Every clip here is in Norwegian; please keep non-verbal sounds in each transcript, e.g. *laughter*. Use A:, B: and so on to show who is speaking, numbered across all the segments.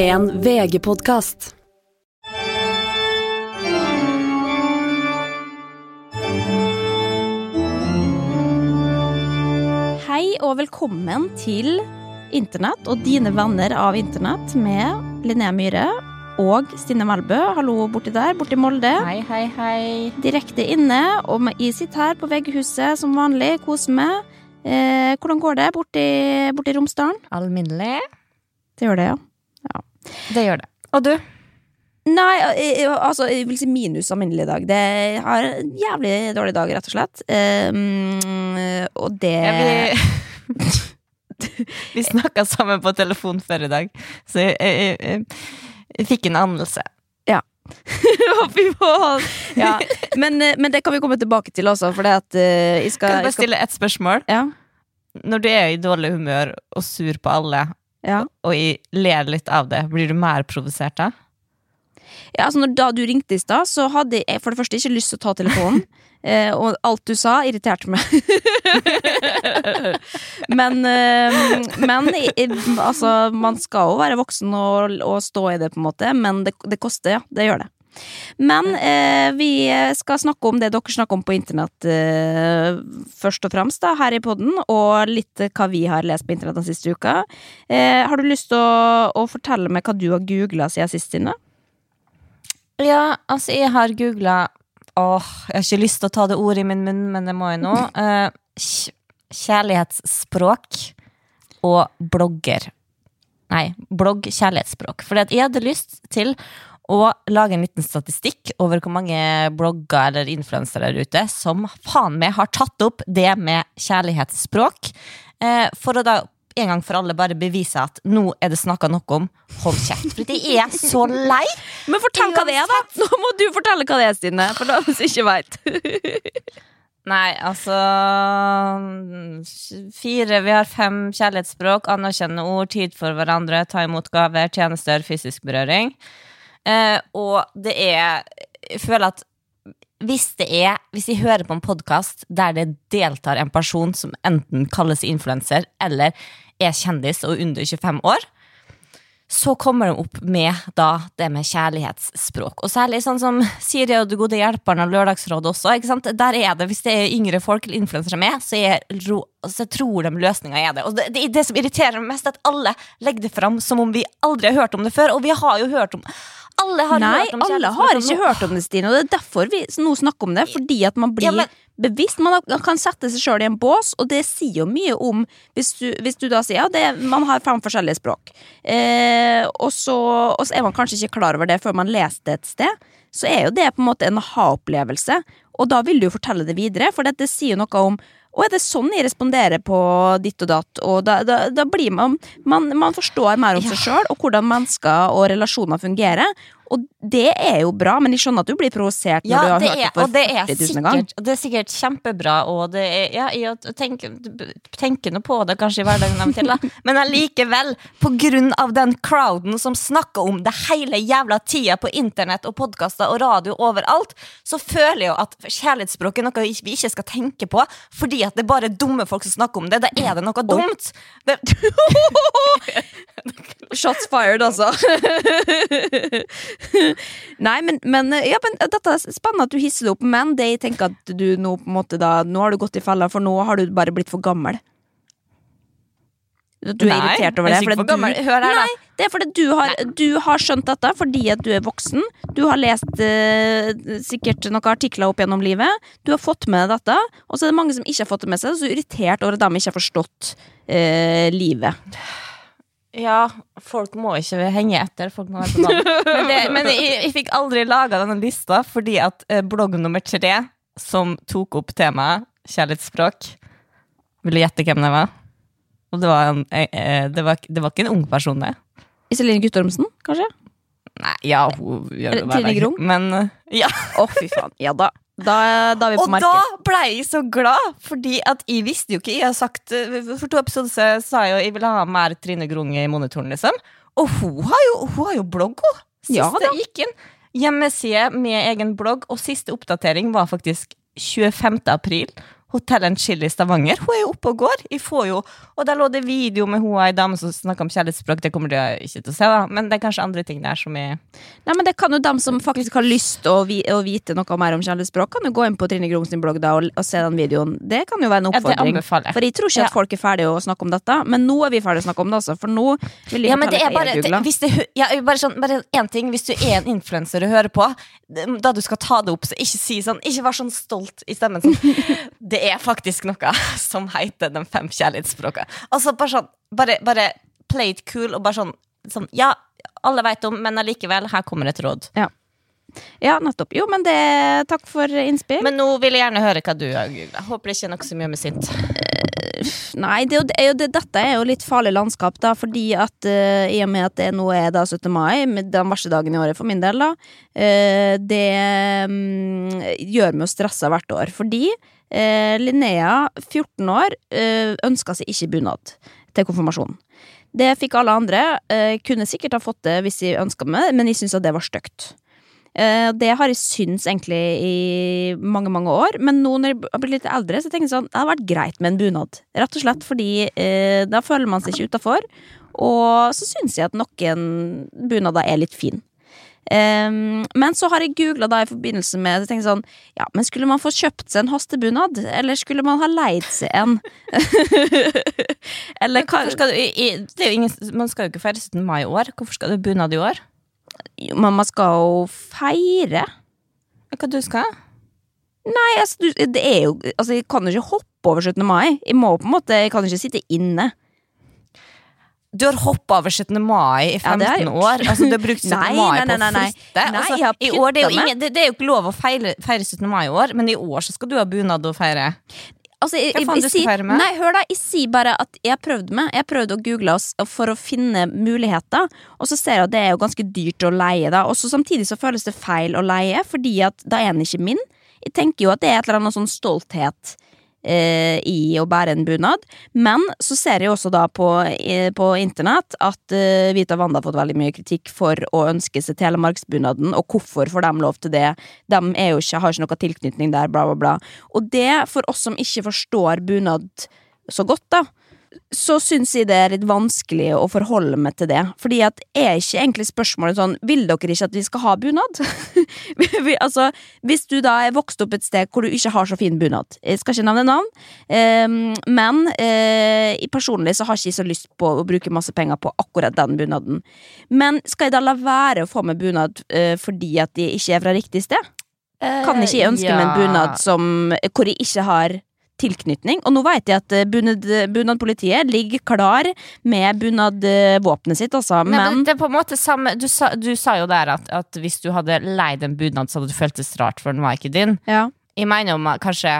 A: En VG-podkast.
B: Hei og velkommen til Internett og dine venner av Internett med Linnea Myhre og Stine Melbø. Hallo borti der, borti Molde.
C: Hei, hei, hei.
B: Direkte inne, og jeg sitter her på VG-huset som vanlig, koser meg. Eh, hvordan går det borti, borti Romsdalen?
C: Alminnelig.
B: Det gjør det, ja.
C: Det gjør det. Og du?
B: Nei, altså, jeg vil si minus alminnelig dag. Det har en jævlig dårlig dag, rett og slett. Um, og det
C: Ja, vi *laughs* vi snakka sammen på telefon før i dag, så jeg, jeg, jeg, jeg fikk en anelse.
B: Ja. *laughs* Ja. Men, men det kan vi komme tilbake til også, for det at eh, jeg skal,
C: Kan jeg
B: jeg
C: bare stille ett spørsmål?
B: ja,
C: Når du er i dårlig humør og sur på alle,
B: ja.
C: og ler litt av det, blir du mer provosert da?
B: ja, altså når, Da du ringte i stad, så hadde jeg for det første ikke lyst til å ta telefonen. *laughs* eh, og alt du sa, irriterte meg. *laughs* men eh, men altså, man skal jo være voksen og, og stå i det, på en måte. Men det, det koster, ja. Det gjør det. Men eh, vi skal snakke om det dere snakker om på internett, eh, først og fremst da, her i podden, og litt hva vi har lest på internett den siste uka. Eh, har du lyst til å, å fortelle meg hva du har googla siden sist, Synne?
C: Ja, altså, jeg har googla Åh, jeg har ikke lyst til å ta det ordet i min munn, men det må jeg nå. *laughs* Eh, kjærlighetsspråk og blogger. Nei, blogg kjærlighetsspråk. At jeg hadde lyst til å lage en liten statistikk over hvor mange blogger eller influensere der ute som faen meg har tatt opp det med kjærlighetsspråk. Eh, for å da en gang for alle bare bevise at nå er det snakka nok om. Hold kjeft. For jeg er så lei.
B: Men fortell hva det er, da! Nå må du fortelle hva det er, Stine, for da som ikke veit. *laughs*
C: Nei, altså Fire, vi har fem kjærlighetsspråk, anerkjennende ord, tid for hverandre, ta imot gaver, tjenester, fysisk berøring. Eh, og det er Jeg føler at hvis det er Hvis jeg hører på en podkast der det deltar en person som enten kalles influenser eller er kjendis og under 25 år, så kommer de opp med da det med kjærlighetsspråk. Og særlig sånn som Siri og De gode hjelperne og Lørdagsrådet også. Der er det, Hvis det er yngre folk eller influensere med, så, er, så tror de løsninga er det. Og det, det, det som irriterer meg mest, er at alle legger det fram som om vi aldri har hørt om det før. Og vi har jo hørt om Alle har
B: Nei,
C: hørt om
B: alle har ikke hørt om det, Stine, og det er derfor vi nå snakker om det. Fordi at man blir
C: Ja, men-
B: bevisst. Man kan sette seg sjøl i en bås, og det sier jo mye om Hvis du, hvis du da sier ja, det, man har fem forskjellige språk, eh, og, så, og så er man kanskje ikke klar over det før man leser det et sted, så er jo det på en måte en ha-opplevelse. og da vil du jo fortelle det videre, for dette sier noe om og er det sånn jeg responderer på ditt og datt? Og da, da, da blir man, man Man forstår mer om seg sjøl og hvordan mennesker og relasjoner fungerer. Og det er jo bra, men jeg skjønner at du blir provosert når
C: Ja,
B: du har hørt
C: er,
B: det for
C: det er,
B: 40 000 ganger.
C: Og det er sikkert kjempebra, og det er, ja, jeg tenker, tenker nå på det kanskje i hverdagen av og til, da. *laughs* men allikevel, på grunn av den crowden som snakker om det hele jævla tida på internett og podkaster og radio overalt, så føler jeg jo at kjærlighetsspråk er noe vi ikke skal tenke på, fordi at det er bare dumme folk som snakker om det. Da er det noe dumt. Det, *laughs* *laughs*
B: Shots fired, altså. *laughs* Nei, men, men, ja, men dette er spennende at du hisser det opp, men det jeg tenker at du nå på en måte da Nå har du gått i fella, for nå har du bare blitt for gammel. Du er
C: Nei,
B: irritert over
C: jeg
B: det.
C: er ikke for gammel.
B: Du,
C: Hør her, da.
B: nei, det er fordi du har, du har skjønt dette fordi at du er voksen. Du har lest eh, sikkert noen artikler opp gjennom livet. Du har fått med deg dette, og så er det mange som ikke har fått det med seg, så er irritert over at de ikke har forstått eh, livet.
C: Ja, folk må ikke henge etter. Folk må være på banen. Men, det, men jeg, jeg fikk aldri laga denne lista fordi at eh, blogg nummer tre, som tok opp temaet kjærlighetsspråk Vil du gjette hvem det var? Og det var, en, eh, eh, det var, det var ikke en ung person, det.
B: Iselin Guttormsen, kanskje?
C: Nei, ja, hun gjør det hver dag. Men ja.
B: Å, fy faen. Ja da. Da, da er vi på
C: Og da ble jeg så glad, fordi at jeg visste jo ikke Jeg har sagt eh, For to episoder siden sa jeg jo jeg ville ha mer Trine Grunge i monitoren, liksom. Og hun har jo, hun har jo blogg, hun. Siste
B: Ja da.
C: gikk inn. Hjemmeside med egen blogg, og siste oppdatering var faktisk 25. april. Hotell and Chill i Stavanger. Hun er jo oppe og går. Jeg får jo, og der lå det video med hun ei dame som snakka om kjærlighetsspråk. Det kommer de ikke til å se, da, men det er kanskje andre ting der som er
B: Nei, men det kan jo dem som faktisk har lyst å, vi, å vite noe mer om kjærlighetsspråk, kan jo gå inn på Trine Grung sin blogg da og, og se den videoen. Det kan jo være en
C: Ja, det
B: oppfordring.
C: anbefaler jeg.
B: for jeg tror ikke at folk er ferdige å snakke om dette, men nå er vi ferdige å snakke om det, altså. For nå vil jeg
C: Ja, men det er bare, det, hvis det, ja, bare, sånn, bare en ting, hvis du er en influenser og hører på, da du skal ta det opp, så ikke si sånn, ikke vær sånn stolt i stemmen sånn. Det *laughs* er faktisk noe *laughs* som heter de fem kjærlighetsspråkene. Altså bare sånn, bare, bare play it cool og bare sånn, sånn ja, alle vet om, men allikevel, her kommer et råd.
B: Ja, nettopp. Jo, men det Takk for innspill.
C: Men nå vil jeg gjerne høre hva du har googlet. Håper det ikke er noe så mye med sint.
B: Nei, det, det, dette er jo litt farlig landskap, da, fordi at uh, i og med at det nå er da 17. mai, den verste dagen i året for min del, da, uh, det um, gjør meg jo stressa hvert år. Fordi uh, Linnea, 14 år, uh, ønska seg ikke bunad til konfirmasjonen. Det fikk alle andre. kunne sikkert ha fått det hvis de ønska meg, men jeg syntes at det var stygt. Eh, det har jeg syntes egentlig i mange, mange år. Men nå når jeg har blitt litt eldre, så tenker jeg sånn Det hadde vært greit med en bunad. Rett og slett fordi eh, da føler man seg ikke utafor. Og så syns jeg at noen bunader er litt fin. Um, men så har jeg googla i forbindelse med så sånn Ja, men skulle man få kjøpt seg en hastebunad? Eller skulle man ha leid seg en? *laughs* Eller hva
C: skal du, i, i, ingen, man skal jo ikke feire 17. mai i år. Hvorfor skal du bunad i år?
B: Man skal jo feire.
C: Hva du skal?
B: Nei, altså, du, det er jo Altså, jeg kan jo ikke hoppe over 17. mai. Jeg må på en måte Jeg kan ikke sitte inne.
C: Du har hoppa over 17. mai i
B: Ja, det har jeg
C: 15
B: ja,
C: år. Altså, du har brukt 17.
B: Nei,
C: mai
B: nei, nei,
C: på å flytte. Altså, i år, det, er jo ingen, det, det er jo ikke lov å feire, feire 17. mai i år, men i år så skal du ha bunad og feire.
B: Altså, jeg,
C: Hva faen
B: jeg,
C: du skal
B: sier-
C: med?
B: Nei, hør da, jeg sier bare at jeg prøvde prøvd meg. Jeg prøvde å google oss for å finne muligheter, og så ser jeg at det er jo ganske dyrt å leie, da. Og så samtidig så føles det feil å leie, fordi at da er den ikke min. Jeg tenker jo at det er et eller annet sånn stolthet eh, i å bære en bunad. Men så ser jeg også da på, eh, på internett at eh, Vita Wanda har fått veldig mye kritikk for å ønske seg telemarksbunaden, og hvorfor får de lov til det? De ikke, har ikke noe tilknytning der, bla, bla, bla. Og det, for oss som ikke forstår bunad så godt, da, så syns jeg det er litt vanskelig å forholde meg til det. Fordi at er ikke egentlig spørsmålet sånn Vil dere ikke at vi skal ha bunad? *laughs* Altså, hvis du da er vokst opp et sted hvor du ikke har så fin bunad Jeg skal ikke nevne navn, ehm, men eh, personlig så har ikke jeg så lyst på å bruke masse penger på akkurat den bunaden. Men skal jeg da la være å få meg bunad eh, fordi at de ikke er fra riktig sted? Kan ikke jeg ønske meg en bunad som, hvor jeg ikke har tilknytning? Og nå vet jeg at eh, bunad, bunadpolitiet ligger klar med bunadvåpenet sitt, altså.
C: Men
B: Men
C: det er på en måte samme Du sa, du sa jo der at, at hvis du hadde leid en bunad, så hadde det føltes rart, for den var ikke din.
B: ja.
C: Jeg mener om kanskje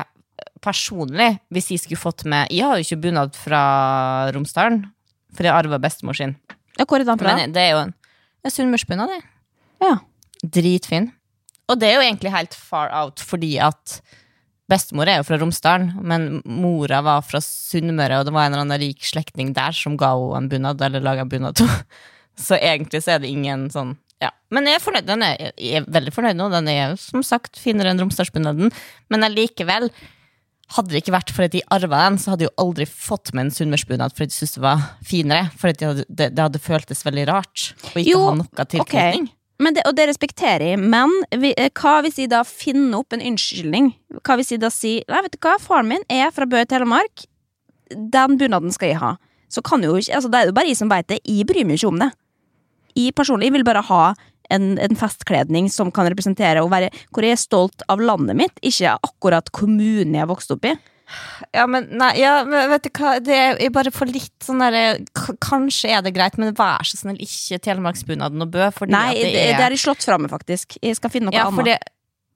C: personlig, hvis jeg skulle fått med Jeg har jo ikke bunad fra Romsdalen, for jeg arva bestemor sin.
B: ja, hvor er den fra?
C: Men det er jo en, en sunnmørsbunad, det.
B: Ja.
C: Dritfin. Og det er jo egentlig helt far out, fordi at bestemor er jo fra Romsdalen, men mora var fra Sunnmøre, og det var en eller annen rik slektning der som ga henne en bunad, eller laga bunad til. *laughs* Så egentlig så er det ingen sånn ja. Men jeg er fornøyd. Den er, jeg er veldig fornøyd nå. Den er som sagt finere enn Romsdalsbunaden. Men allikevel, hadde det ikke vært for at de arva den, så hadde jeg jo aldri fått med en sunnmørsbunad fordi de syntes det var finere. For det det, hadde føltes veldig rart å ikke
B: Jo,
C: ha noe tilknytning.
B: Men det, og det respekterer jeg, men vi, eh, hva hvis jeg da finner opp en unnskyldning? Hva hvis jeg da sier Nei, vet du hva, faren min er fra Bø i Telemark. Den bunaden skal jeg ha. Så kan jo ikke Altså, det er jo bare jeg som veit det. Jeg bryr meg ikke om det. Jeg personlig vil bare ha en, en festkledning som kan representere og være hvor jeg er stolt av landet mitt, ikke akkurat kommunen jeg har vokst opp i.
C: Ja, men nei, ja, men vet du hva, det er jeg bare for litt sånn derre Kanskje er det greit, men vær så snill, ikke telemarksbunaden og Bø, fordi
B: Nei,
C: at
B: det,
C: er
B: det er jeg slått fra meg, faktisk. Jeg skal finne noe
C: ja,
B: annet.
C: det,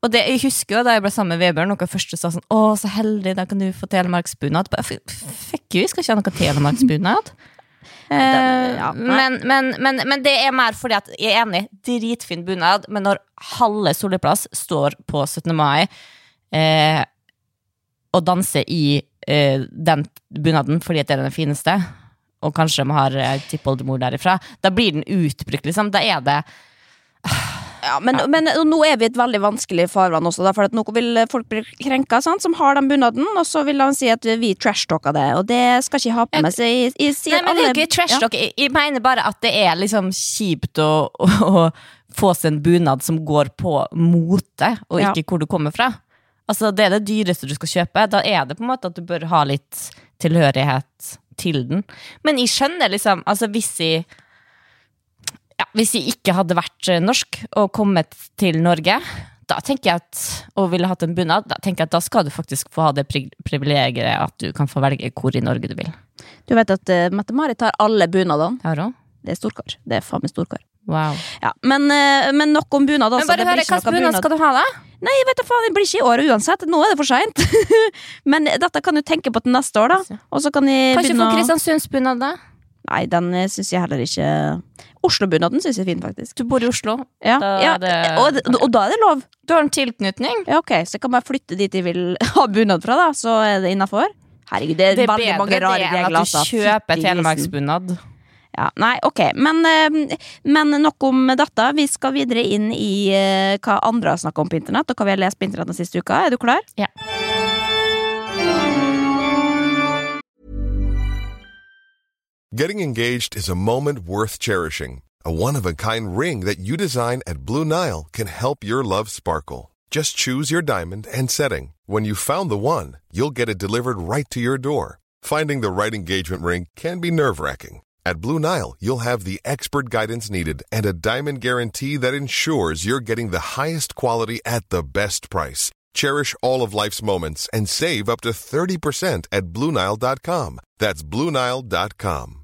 C: Og det, jeg husker jo da jeg ble sammen med Vebjørn, noe første sa sånn Å, så heldig, da kan du få telemarksbunad. Fuck you, jeg skal ikke ha noe telemarksbunad. *laughs* Den,
B: ja,
C: men, men, men, men det er mer fordi at jeg er enig, dritfin bunad, men når halve Solliplass står på 17. mai eh, og danse i eh, den bunaden fordi at det er den fineste, og kanskje de har eh, tippoldemor derifra, da blir den utbrukt, liksom. Da er det
B: Ja, men, men nå er vi i et veldig vanskelig farvann også, da, for at nå vil folk bli krenka, sant, som har den bunaden, og så vil de si at vi trashtalka det, og det skal ikke ha på med seg i, i, i
C: Nei, men det er ikke trashtalk, ja. Jeg, jeg mener bare at det er liksom kjipt å, å, *laughs* å få seg en bunad som går på mote, og
B: Ja.
C: ikke hvor du kommer fra. Altså, det er det dyreste du skal kjøpe. Da er det på en måte at du bør ha litt tilhørighet til den. Men jeg skjønner liksom Altså, hvis jeg ja, Hvis jeg ikke hadde vært norsk og kommet til Norge, da tenker jeg at, og ville hatt en bunad, da tenker jeg at da skal du faktisk få ha det privilegiet at du kan få velge hvor i Norge du vil.
B: Du vet at uh, Mette-Marit tar alle bunadene.
C: Har du?
B: Det er storkar. Det er faen meg storkar.
C: Wow.
B: Ja, men, uh, men nok om bunad.
C: Men bare
B: hør,
C: hvilken bunad skal du ha, da?
B: Nei, vet du faen, det blir ikke i år uansett. Nå er det for seint. *laughs* men dette kan du tenke på til neste år, da. Og så kan jeg
C: Kanskje
B: begynne
C: få
B: å
C: Kristiansundsbunad, da?
B: Nei, den syns jeg heller ikke Oslo-bunaden syns jeg er fin, faktisk.
C: Du bor i Oslo.
B: Ja,
C: Da
B: ja
C: er det-
B: og, og da er det lov.
C: Du har en tilknytning.
B: Ja, ok, Så jeg kan bare flytte dit jeg vil *laughs* ha bunad fra, da. Så er det innafor. Herregud, det er,
C: Det er
B: veldig mange rare regler.
C: det enn
B: regler.
C: at du kjøper telemarksbunad.
B: Ja, nei, ok, men, eh, men nok om dette. Vi skal videre inn i eh, hva andre har snakka om på internett, og hva vi har lest på internett den siste uka. Er du klar?
C: Ja.
D: Getting engaged is a moment worth cherishing. A one of a kind ring that you design at Blue Nile can help your love sparkle. Just choose your diamond and setting. When you've found the one, you'll get it delivered right to your door. Finding the right engagement ring can be nerve wracking. At Blue Nile, you'll have the expert guidance needed and a diamond guarantee that ensures you're getting the highest quality at the best price. Cherish all of life's moments and save up to 30% at BlueNile.com. That's BlueNile.com.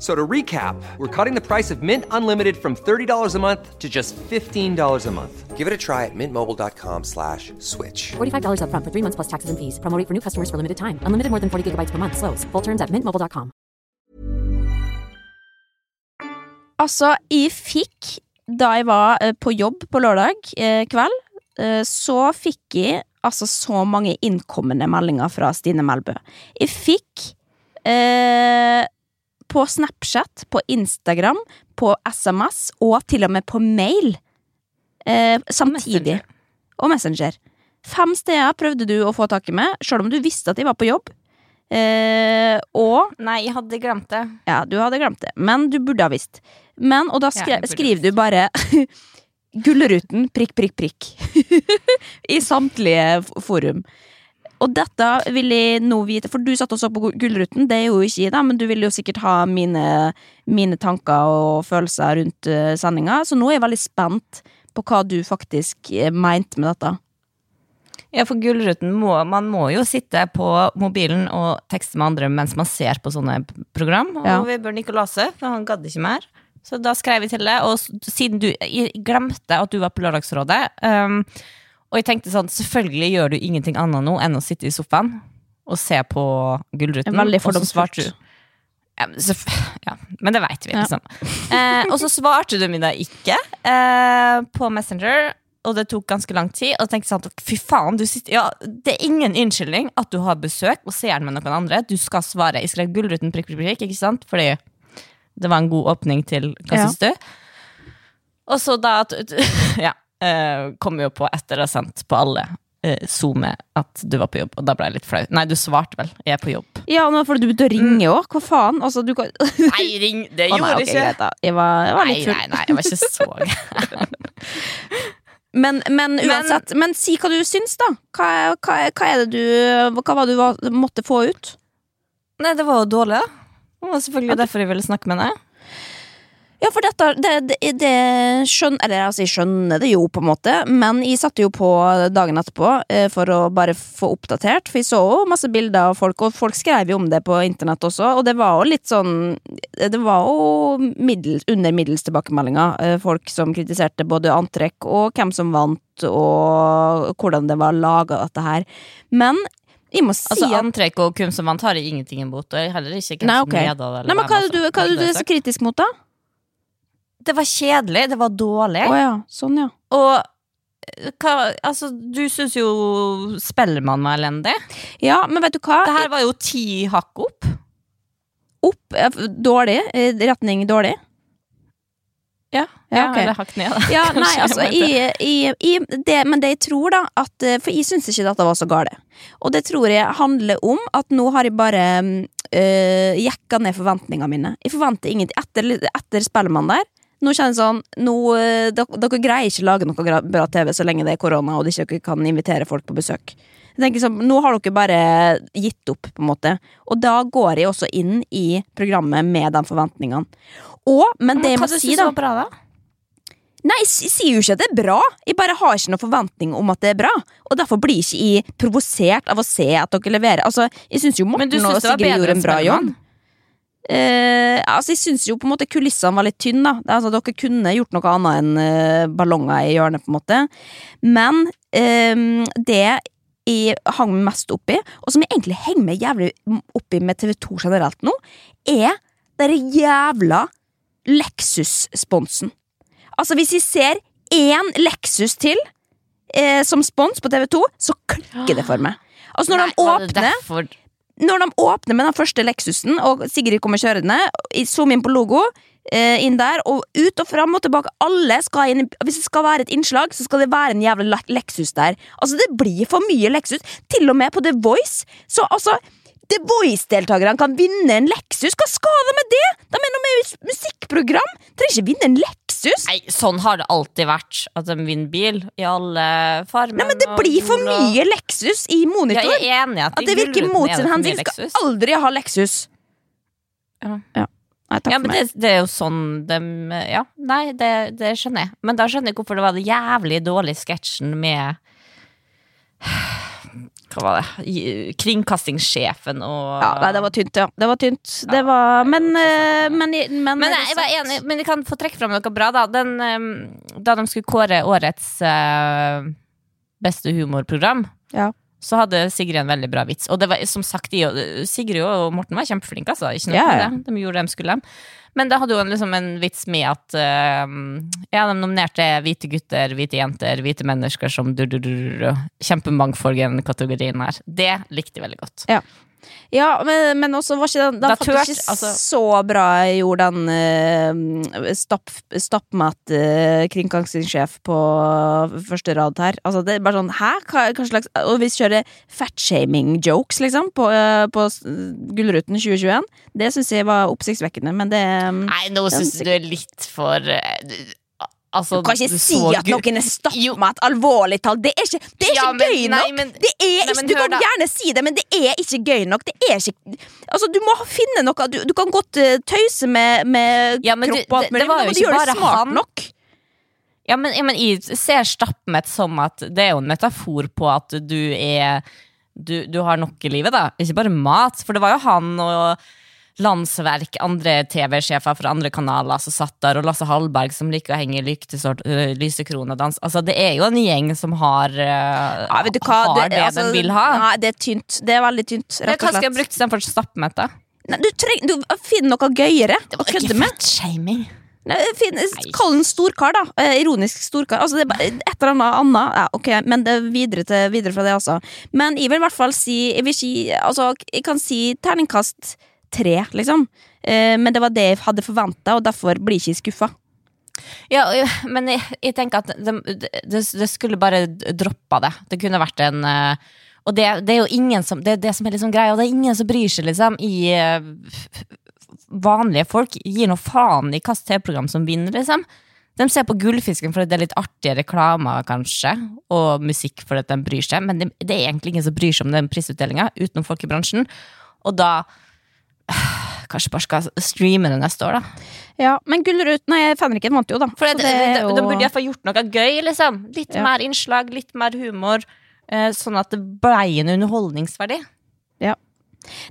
E: F- So to recap, we're cutting the price of Mint Unlimited from $30 a month to just $15 a month. Give it a try at mintmobile.com slash switch.
F: $45 upfront for three months plus taxes and fees. Promo rate for new customers for limited time. Unlimited more than 40 gigabytes per month. Slows. Full terms at mintmobile.com.
B: Altså, jeg fikk, da jeg var eh, på jobb på lørdag eh, kveld, eh, så fikk jeg altså så mange innkommende meldinger fra Stine Melbø. Jeg fikk eh, på Snapchat, på Instagram, på SMS og til og med på mail eh, samtidig.
C: Messenger.
B: Og Messenger. Fem steder prøvde du å få tak i meg, sjøl om du visste at jeg var på jobb. Eh, og
C: Nei, jeg hadde glemt det.
B: ja, du hadde glemt det, men du burde ha visst. Men, og da skre,
C: ja,
B: skriver du bare *laughs* Gullruten prikk, prikk, prikk. *laughs* I samtlige forum. Og dette vil jeg nå vite, for du satt også på Gullruten, det er jo ikke jeg, da, men du vil jo sikkert ha mine, mine tanker og følelser rundt uh, sendinga, så nå er jeg veldig spent på hva du faktisk eh, mente med dette.
C: Ja, for Gullruten må Man må jo sitte på mobilen og tekste med andre mens man ser på sånne program. Og
B: Ja.
C: Vebjørn Nikolase, for han gadd ikke mer. Så da skrev jeg til det, og siden du glemte at du var på Lørdagsrådet, um, og jeg tenkte sånn Selvfølgelig gjør du ingenting annet nå enn å sitte i sofaen og se på Gullruten.
B: Veldig fordomsfullt.
C: ja, men, så, ja, men det veit vi,
B: Ja.
C: liksom. Eh, og så svarte du meg da ikke eh, på Messenger, og det tok ganske lang tid. Og jeg tenkte sånn, fy faen, du sitter, ja, Det er ingen unnskyldning at du har besøk og ser med noen andre. Du skal svare. Jeg skrev Gullruten prikk, prikk, prikk, ikke sant? Fordi det var en god åpning til Hva
B: Ja.
C: syns du? Og så da at *laughs* Ja. Eh, kom jo på etter å ha sendt på alle eh, SoMe at du var på jobb, og da ble jeg litt flau. Nei, du svarte vel. Jeg er på jobb.
B: Ja, nå får du begynte å ringe òg. Hva faen? Altså, du kan *laughs*
C: Nei, ring! Det gjorde
B: nei, ok,
C: ikke
B: greit, da. Jeg var, jeg var
C: Nei,
B: litt full.
C: nei, nei, jeg var ikke så gæren. *laughs*
B: Men, men uansett, men, si hva du syns, da. Hva, hva, hva er det du Hva var det du var- måtte få ut?
C: Nei, det var jo dårlig, da. Det var selvfølgelig derfor jeg ville snakke med deg.
B: Ja, for dette det, det, det skjønner Eller altså, jeg skjønner det jo, på en måte, men jeg satte jo på dagen etterpå eh, for å bare få oppdatert, for jeg så jo masse bilder av folk, og folk skrev jo om det på internett også, og det var jo litt sånn Det var jo middels, under middels tilbakemeldinger. eh, Folk som kritiserte både antrekk og hvem som vant, og hvordan det var laga, dette her. Men jeg må si
C: Altså, Antrekk og hvem som vant, har jeg ingenting imot. Og jeg heller ikke hvem
B: Nei,
C: som
B: ok.
C: leder
B: Nei, men hva er det du, hva er det du er så kritisk mot, da?
C: Det var kjedelig, det var dårlig.
B: Oh, ja. Sånn, ja.
C: Og eh, hva, altså, du syns jo Spellemann var elendig.
B: Ja, men vet du hva?
C: Det her var jo ti hakk opp.
B: Opp dårlig. eh, Retning dårlig.
C: Ja,
B: Ja, ok.
C: Eller hakk ned, da.
B: Ja, *laughs* nei, altså,
C: jeg
B: i, i det, Men det jeg tror, da at, eh, For jeg syns ikke dette var så gale. Og det tror jeg handler om at nå har jeg bare øh, jekka ned forventningene mine. Jeg forventer ingenting. Etter, etter Spellemann der nå kjenner jeg sånn nå, øh, dere, dere greier ikke lage noe bra TV så lenge det er korona og dere ikke kan invitere folk på besøk. Jeg tenker sånn, Nå har dere bare gitt opp, på en måte. Og da går jeg også inn i programmet med de forventningene. Og, men det jeg
C: Hva
B: må si, da
C: bra, da?
B: Nei, jeg sier jo ikke at det er bra. Jeg bare har ikke noen forventning om at det er bra. Og derfor blir ikke jeg provosert av å se at dere leverer. Altså, Jeg synes jo
C: Men du
B: Morten og Sigrid gjorde en bra jobb. Eh, altså, jeg syns jo på en måte kulissene var litt tynne. da. Altså, dere kunne gjort noe annet enn eh, ballonger i hjørnet, på en måte. Men eh, det jeg hang meg mest opp i, og som jeg egentlig henger meg jævlig opp i med TV2 generelt nå, er den jævla Lexus-sponsen. Altså, hvis jeg ser én Lexus til eh, som spons på TV2, så klikker det for meg. Altså, når de åpner når de åpner med den første Lexusen, og Sigrid kommer kjørende, zoom inn på logo, eh, inn der, og ut og fram og tilbake. Alle skal inn, Hvis det skal være et innslag, så skal det være en jævla Lexus der. Altså, det blir for mye Lexus. Til og med på The Voice. Så altså The Voice-deltakerne kan vinne en Lexus. Hva skal de med det?! De er noe med mus- musikkprogram! Trenger ikke vinne en Lexus!
C: Nei, sånn har det alltid vært. At de vinner bil i alle farmer.
B: Nei, men Det blir for mye Lexus i
C: Ja,
B: monitor!
C: jeg er enig at,
B: At det virker mot sin hensikt. Skal aldri ha Lexus.
C: Ja.
B: Nei, takk
C: Ja,
B: for meg.
C: det, det er jo sånn de Ja, nei, det, det skjønner jeg. Men da skjønner jeg hvorfor det var den jævlig dårlige sketsjen med Hva var det? Kringkastingssjefen og
B: Ja, nei, det var tynt, ja. Det var tynt. Det var Men, eh, men, men,
C: Men jeg, jeg var enig, men jeg kan få trekke fram noe bra, da. Den, eh, da de skulle kåre årets uh, beste humorprogram,
B: Ja.
C: Så hadde Sigrid en veldig bra vits. Og det var som sagt, Sigrid og Morten var kjempeflinke, altså. Ikke noe
B: yeah.
C: det. De gjorde det de skulle. Men det hadde jo en, liksom en vits med at uh, Ja, de nominerte hvite gutter, hvite jenter, hvite mennesker som du, du, du, du, Kjempemangfold i den kategorien her. Det likte jeg veldig godt.
B: Ja, men, men også var ikke den, den
C: Da tørt,
B: ikke
C: altså-
B: så bra jeg gjorde den uh, stapp, stappmat-kringkastingssjef på første rad her. Altså, det er bare sånn Hæ? Hva, hva slags Og vi kjører fatshaming-jokes, liksom, på, uh, på Gullruten 2021. Det syns jeg var oppsiktsvekkende, men det
C: Nei, nå syns du er litt for eh, Altså,
B: Du kan ikke si at noen er et alvorlig talt. Det er ikke, det er ikke
C: men-
B: gøy
C: nei,
B: nok!
C: men-
B: det er
C: Nei, men
B: du kan
C: da.
B: gjerne si det, men det er ikke gøy nok. Det ikke Altså, du må finne noe Du, du kan godt uh, tøyse med, med
C: Ja, men
B: kropp og alt mulig, men du
C: ikke
B: gjøre det smart
C: han.
B: nok.
C: Ja, men, ja, men jeg ser stappmett som at det er jo en metafor på at du er du, du har nok i livet, da. Ikke bare mat. For det var jo han og Landsverk, andre TV-sjefer fra andre kanaler som satt der, og Lasse Hallberg som liker å henge i lyktesort, øh, lysekrone og dans. Altså, det er jo en gjeng som har, uh,
B: Ja, vet du hva?
C: har det,
B: altså,
C: den vil ha.
B: Nei, det er tynt. Det er veldig tynt,
C: Det
B: rett
C: hva skal jeg bruke istedenfor stappmette?
B: Nei, du, treng, du finner noe gøyere å kødde med. Kall den storkar, da. Eh, ironisk storkar. Altså, det et eller annet annet. Ja, okay. men det er videre, til, videre fra det, altså. Men jeg vil i hvert fall si Jeg ikke Altså, jeg kan si terningkast tre, liksom. Eh, men det var det jeg hadde forventa, og derfor blir jeg ikke skuffa.
C: Ja, men jeg, jeg tenker at de, det, det skulle bare droppa det. Det kunne vært en øh, Og det, det er jo ingen som Det er det som er liksom greia, og det er ingen som bryr seg, liksom, i øh, Vanlige folk gir noe faen i hvilket TV-program som vinner, liksom. De ser på Gullfisken fordi det er litt artige reklamer, kanskje, og musikk fordi de bryr seg, men det, det er egentlig ingen som bryr seg om den prisutdelinga, utenom folk i bransjen. Og da Kanskje bare skal streame det neste år, da.
B: Ja, men Gullruten Nei, Fenriken vant jo, da.
C: For det,
B: det, det
C: de,
B: jo-
C: de burde iallfall gjort noe gøy, liksom. Litt
B: Ja.
C: mer innslag, litt mer humor. eh, sånn at det ble en underholdningsverdi.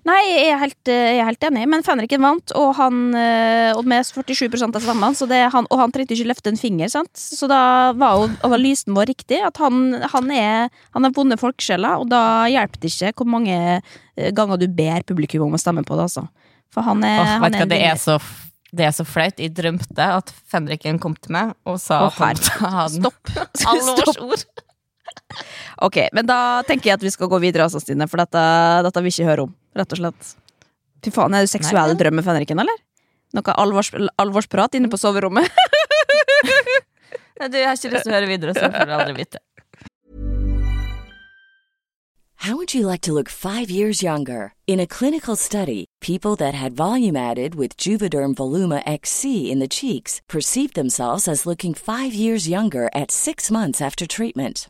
B: Nei, jeg er helt, eh, jeg er helt enig, men Fenriken vant, og han eh, Og med 47% av stemmene, så det, han, og han trengte ikke løfte en finger, sant? Så da var jo analysen vår riktig, at han, han er Han har vunnet folkesjela, og da hjelper det ikke hvor mange eh, ganger du ber publikum om å stemme på det, altså. For han er,
C: oh,
B: han
C: er hva, det er så Det er så flaut. Jeg drømte at fenriken kom til meg og sa
B: oh,
C: at han.
B: Stopp. *laughs*
C: Alvorsord.
B: Ok, men da tenker jeg at vi skal gå videre, altså, Stine, for dette, dette vil vi ikke høre om. Rett og slett. Fy faen, er du seksuell
C: Nei, men-
B: drøm med fenriken, eller? Noe alvors, alvorsprat inne på soverommet? *laughs*
C: Nei, Du, jeg har ikke lyst til å høre videre, så får du aldri vite.
G: How would you like to look five years younger? In a clinical study, people that had volume added with Juvederm Voluma XC in the cheeks perceived themselves as looking five years younger at six months after treatment.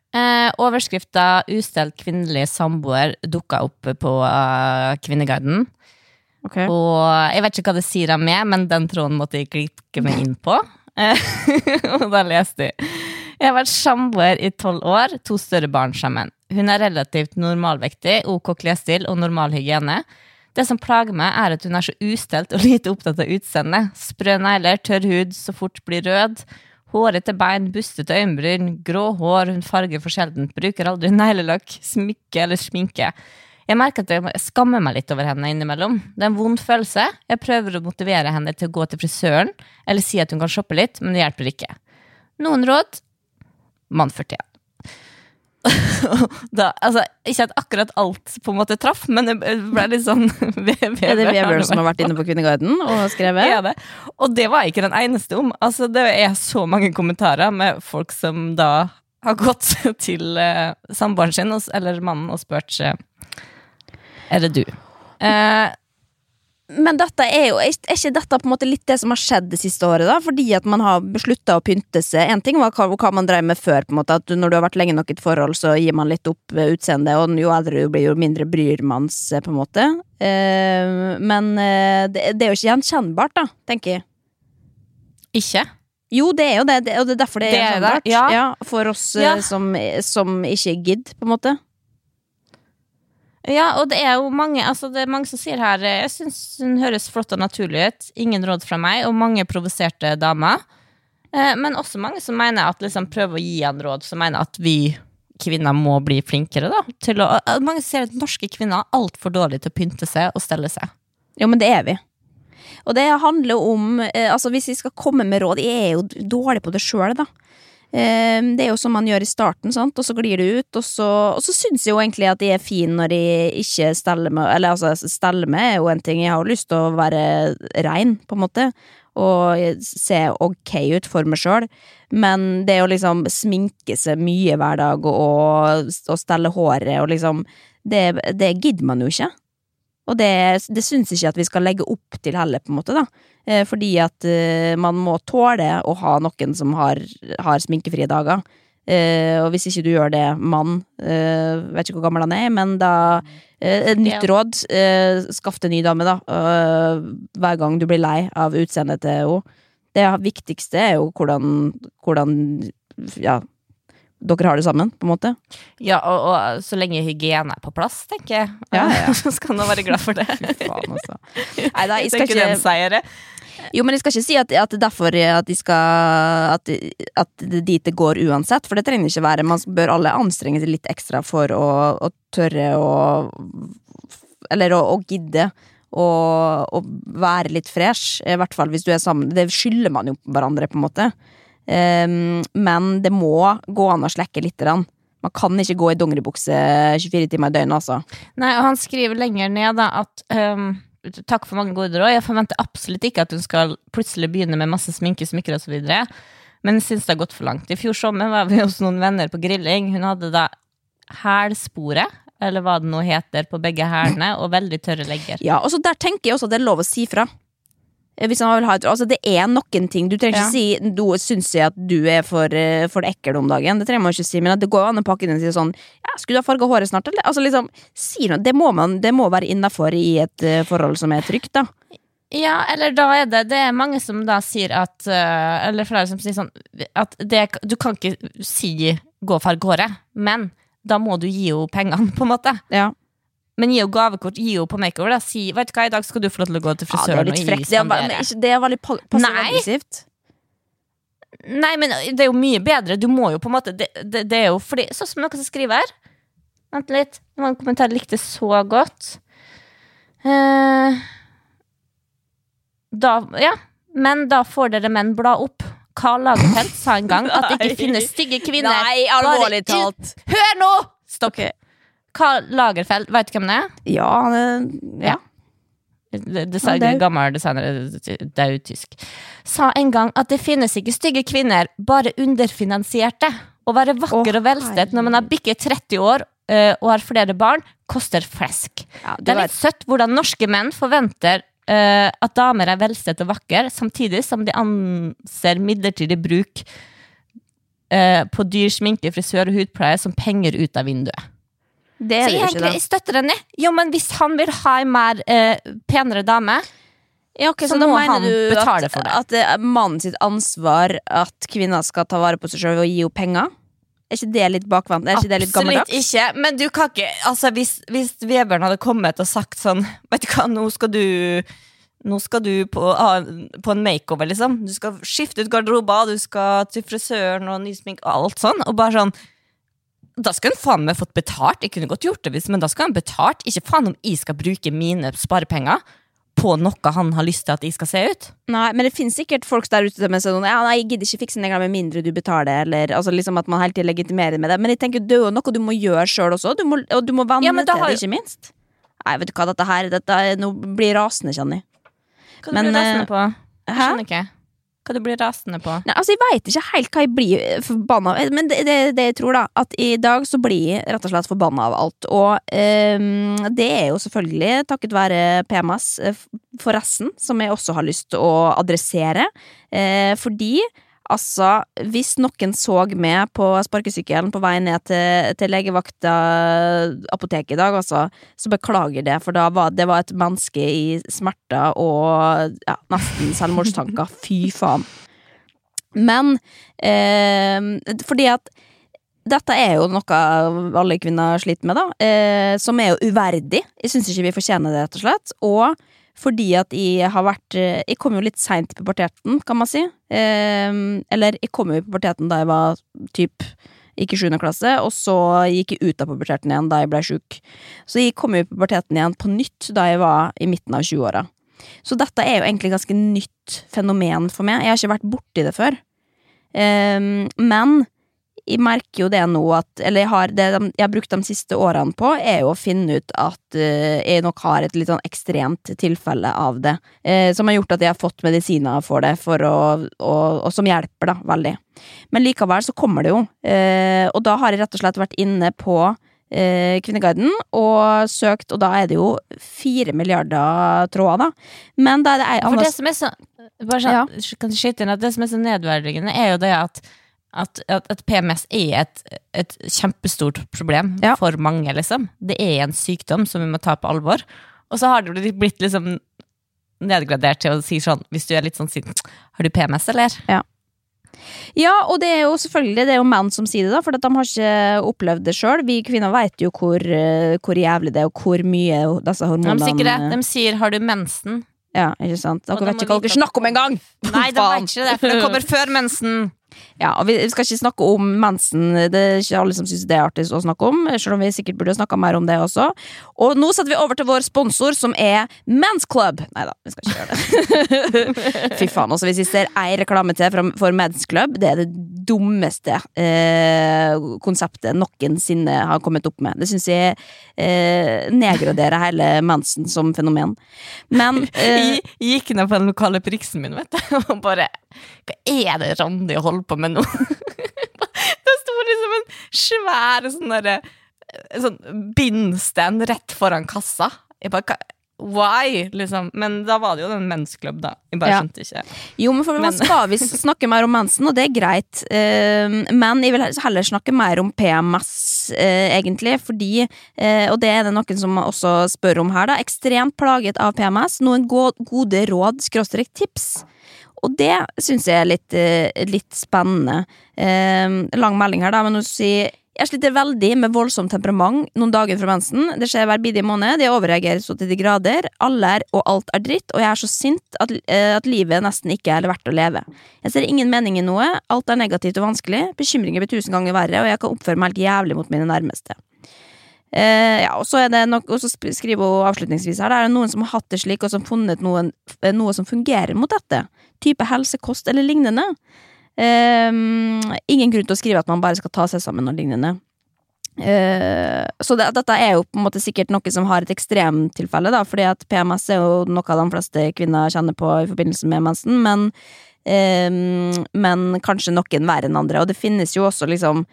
C: eh, overskrifta 'Ustelt kvinnelig samboer' dukka opp på uh, Kvinneguiden. Og jeg vet ikke hva det sier om meg, men den tråden måtte jeg klikke meg inn på. Eh, *laughs* og da leste jeg. Jeg har vært samboer i tolv år, to større barn sammen. Hun er relativt normalvektig, ok klesstil og normal hygiene. Det som plager meg, er at hun er så ustelt og lite opptatt av utseendet. Sprø negler, tørr hud, så fort blir rød. Hårete bein, bustete øyenbryn, grå hår, hun farger for sjeldent, bruker aldri neglelakk, smykke eller sminke. Jeg merker at jeg skammer meg litt over henne innimellom. Det er en vond følelse. Jeg prøver å motivere henne til å gå til frisøren, eller si at hun kan shoppe litt, men det hjelper ikke. Noen råd? Mann 41. *laughs* da, altså, ikke at akkurat alt på en måte traff, men det ble litt sånn *laughs*
B: Er det Vebjørn som har vært inne på Kvinneguiden og skrevet?
C: Ja, det. Og det var jeg ikke den eneste om. Altså, det er så mange kommentarer med folk som da har gått *laughs* til uh, samboeren sin, eller mannen, og spurt uh, Er det du? Eh,
B: Men dette er jo, er ikke dette på en måte litt det som har skjedd det siste året, da? Fordi at man har beslutta å pynte seg. En ting var hva, hva man drev med før, på en måte, at når du har vært lenge nok i et forhold, så gir man litt opp eh, utseendet, og jo eldre du blir, jo mindre bryr man seg, på en måte. Eh, men eh, det, det er jo ikke gjenkjennbart, da, tenker jeg.
C: ikke?
B: Jo, det er jo det, det og det er derfor det er, gjenkjennbart.
C: ja.
B: for oss eh,
C: Ja.
B: som, som ikke gidder, på en måte.
C: Ja, og det er jo mange altså det er mange som sier her eh, Jeg syns hun høres flott og naturlig ut. Ingen råd fra meg, og mange provoserte damer. Eh, men også mange som mener at liksom prøver å gi han råd, som mener at vi kvinner må bli flinkere. da til å, eh, Mange sier at norske kvinner er altfor dårlige til å pynte seg og stelle seg.
B: Jo, men det er vi. Og det handler om Altså, hvis vi skal komme med råd Jeg er jo dårlig på det sjøl, da. Eh, det er jo som man gjør i starten, sant? og så glir det ut. Og så, og så syns jeg jo egentlig at de er fine når de ikke steller med Eller altså, steller med er jo en ting. Jeg har jo lyst til å være rein, på en måte. Og se ok ut for meg sjøl. Men det å liksom sminke seg mye hver dag og, og stelle håret og liksom Det, det gidder man jo ikke. Og det, det syns ikke at vi skal legge opp til heller, på en måte, da. Eh, fordi at eh, man må tåle å ha noen som har, har sminkefrie dager. Eh, og hvis ikke du gjør det, mann, eh, vet ikke hvor gammel han er, men da Et nytt råd, skaff deg ny dame, da. hver gang du blir lei av utseendet til henne. Det viktigste er jo hvordan, hvordan ja, dere har det sammen, på en måte.
C: Ja, og, og så lenge hygiene er på plass, tenker jeg.
B: Ja, ja. *laughs*
C: så skal man være glad for det. *laughs*
B: Fy faen, altså. Nei da, jeg skal
C: tenker den
B: ikke
C: seier.
B: Jo, men jeg skal ikke si at, at er derfor at de skal At, at det dit det går uansett, for det trenger ikke være. Man bør alle anstrenge seg litt ekstra for å, å tørre å Eller å, å gidde å, å være litt fresh, i hvert fall hvis du er sammen. Det skylder man jo hverandre, på en måte. Ehm, men det må gå an å slekke litt. Man kan ikke gå i dongeribukse 24 timer i døgnet, altså.
C: Nei, og han skriver lenger ned da at um, Takk for mange gode råd. Jeg forventer absolutt ikke at hun skal plutselig begynne med masse sminke, smykker osv. Men jeg syns det har gått for langt. I fjor sommer var vi hos noen venner på grilling. Hun hadde da hælsporet, eller hva det nå heter, på begge hælene, og veldig tørre legger.
B: Ja, og så Der tenker jeg også at det er lov å si fra. Eh, Hvis han vil ha et, altså Det er noen ting. Du trenger ikke si du, syns jeg at du er for, eh, for ekkel om dagen. Det trenger man ikke si, men det går an å pakke inn og si sånn ja, 'Skulle du ha farga håret snart?' Eller, altså liksom, si noe. Det må, man, det må være innafor i et uh, forhold som er trygt, da.
C: Ja, eller da er det Det er mange som da sier at uh, Eller flere som sier sånn At det, du kan ikke si 'gå og farge håret', men da må du gi henne pengene, *laughs* på en måte.
B: Ja.
C: Men gi henne gavekort, gi henne på makeover. Da. Si 'vet du hva, i dag skal du få lov til å gå til frisøren.
B: Ja, det er litt frekt. Det er, det er veldig pa-
C: Nei.
B: passiv-aggressivt.
C: Nei, men det er jo mye bedre. Du må jo på en måte Det, det, det er jo fordi Sånn som noen som skriver her. Vent litt. Det var en kommentar jeg likte så godt. Eh, da Ja. Men da får dere menn bla opp. Karl Lagerfeldt sa en gang at det ikke finnes stygge kvinner.
B: Nei, alvorlig talt.
C: Hør nå! Stopp. Karl Lagerfeldt, vet du hvem det er?
B: Ja, det, ja.
C: Det, Design,
B: Ja,
C: gammel designer, daud tysk. Sa en gang at det finnes ikke stygge kvinner, bare underfinansierte. Å være vakker
B: Åh,
C: og velstelt når man har bikket 30 år uh, og har flere barn, koster flesk.
B: Ja,
C: Det er litt søtt hvordan norske menn forventer uh, at damer er velstelt og vakre, samtidig som de anser midlertidig bruk uh, på dyr sminke, frisør og hudpleie som penger ut av vinduet.
B: Det er
C: Så
B: det jo ikke, da.
C: jeg støtter henne. Jo, men hvis han vil ha en mer eh, penere dame
B: Ja, ok,
C: Så
B: så, da
C: må han
B: du
C: betale
B: at,
C: for det.
B: at det er mannen sitt ansvar at kvinner skal ta vare på seg sjøl og gi henne penger? Er ikke det litt bakvendt? Er ikke det litt
C: Absolutt ikke, men du kan ikke Altså, hvis, hvis Vebjørn hadde kommet og sagt sånn Vet du hva, nå skal du Nå skal du på, på en makeover, liksom. Du skal skifte ut garderober, du skal til frisøren og ny sminke og alt sånn. Og bare sånn Da skulle han faen meg fått betalt. Jeg kunne godt gjort det, men da skal han betalt. Ikke faen om jeg skal bruke mine sparepenger på noe han har lyst til at jeg skal se ut.
B: Nei, men det finnes sikkert folk der ute som er sånn Ja, nei, jeg gidder ikke fikse negler med mindre du betaler, eller altså liksom at man hele tiden legitimerer med det. Men jeg tenker det er jo noe du må gjøre sjøl også, du må, og du må vende
C: Ja,
B: til
C: har
B: det, ikke minst. Nei, vet du hva, dette her dette Nå blir rasende, kjenner jeg.
C: Hva
B: Men,
C: du blir rasende
B: eh,
C: på? Jeg skjønner ikke. Hva du blir rasende på?
B: Nei, altså Jeg veit ikke helt hva jeg blir forbanna av, men det, det, det jeg tror, da, at i dag så blir jeg rett og slett forbanna av alt. Og ehm, det er jo selvfølgelig takket være PMS, eh, forresten, som jeg også har lyst til å adressere. Eh, fordi Altså, hvis noen så meg på sparkesykkelen på vei ned til, til legevakta apoteket i dag, altså, så beklager det, for da var, det var et menneske i smerter og ja, nesten selvmordstanker. *laughs* Fy faen. Men eh, fordi at dette er jo noe alle kvinner sliter med, da. Eh, som er jo uverdig. Jeg syns ikke vi fortjener det, rett og slett. Og fordi at jeg har vært eh, Jeg kom jo litt seint i puberteten, kan man si. Eh, eller jeg kom jo i puberteten da jeg var typ gikk i sjuende klasse, og så gikk jeg ut av puberteten igjen da jeg ble sjuk. Så jeg kom jo i puberteten igjen på nytt da jeg var i midten av 20-åra. Så dette er jo egentlig ganske nytt fenomen for meg. Jeg har ikke vært borti det før. Eh, men jeg merker jo det nå at Eller jeg har, det de, jeg har brukt de siste årene på, er jo å finne ut at eh, jeg nok har et litt sånn ekstremt tilfelle av det. eh, som har gjort at jeg har fått medisiner for det, for å, og, og som hjelper, da, veldig. Men likevel så kommer det jo. eh, og da har jeg rett og slett vært inne på Kvinneguiden og søkt, og da er det jo fire milliarder tråder, da. Men da er det ei
C: For det som er så bare sånn, kan skyte inn at det som er så nedverdigende, er jo det at, at, at, at PMS er et, et kjempestort problem
B: Ja.
C: for mange, liksom. Det er en sykdom som vi må ta på alvor. Og så har det blitt- blitt liksom nedgradert til å si sånn, hvis du er litt sånn sint Har du PMS, eller?
B: Ja, og det er jo selvfølgelig det er jo menn som sier det, da, for de har ikke opplevd det sjøl. Vi kvinner vet jo hvor, eh, hvor jævlig det er, og hvor mye disse
C: De
B: hormonene
C: sier det. De sier 'har du mensen'?
B: Ja, ikke sant? Dere *laughs*
C: de
B: vet ikke hva dere snakker om engang!
C: Nei, de vet ikke det, for det kommer før mensen.
B: Ja, og vi skal ikke snakke om mensen. Det er ikke alle som syns det er artig å snakke om, selv om vi sikkert burde snakka mer om det også. Og nå setter vi over til vår sponsor, som er Men's Club. Nei da, vi skal ikke gjøre det. *laughs* Fy faen, også Hvis vi ser ei reklame til for Men's Club, det er det dummeste eh, konseptet noensinne har kommet opp med. Det syns jeg eh, nedgraderer hele mensen som fenomen. Men eh, *laughs*
C: Jeg gikk ned på den lokale priksen min, vet du, *laughs* og bare Hva er det Randi holder på med nå? *laughs* det sto liksom en svær sånn derre Sånn bindstand rett foran kassa. Jeg bare Why? Liksom. Men da var det jo den mensklubb, da. Jeg bare
B: Ja.
C: skjønte ikke.
B: Jo, men for man skal visst *laughs* snakke mer om mensen, og det er greit. Eh, men jeg vil heller snakke mer om PMS, eh, egentlig, fordi eh, Og det er det noen som også spør om her, da. Ekstremt plaget av PMS. Noen gode råd, skråstrek tips. Og det syns jeg er litt, eh, litt spennende. Eh, lang melding her, da, men hun sier jeg sliter veldig med voldsomt temperament noen dager fra mensen. Det skjer hver bidige måned. Jeg overreagerer så til de grader. Alle er og alt er dritt, og jeg er så sint at, eh, at livet nesten ikke er verdt å leve. Jeg ser ingen mening i noe. Alt er negativt og vanskelig. Bekymringer blir tusen ganger verre, og jeg kan oppføre meg helt jævlig mot mine nærmeste. Eh, ja, og så er det nok, og så skriver hun avslutningsvis her Det er noen som har hatt det slik, og som funnet noen, eh, noe som fungerer mot dette. Type helsekost eller lignende. Eh, ingen grunn til å skrive at man bare skal ta seg sammen og lignende. Eh, så det, dette er jo på en måte sikkert noe som har et ekstremtilfelle, da, fordi at PMS er jo noe av de fleste kvinner kjenner på i forbindelse med mensen, men, eh, men kanskje noen verre enn andre. Og det finnes jo også liksom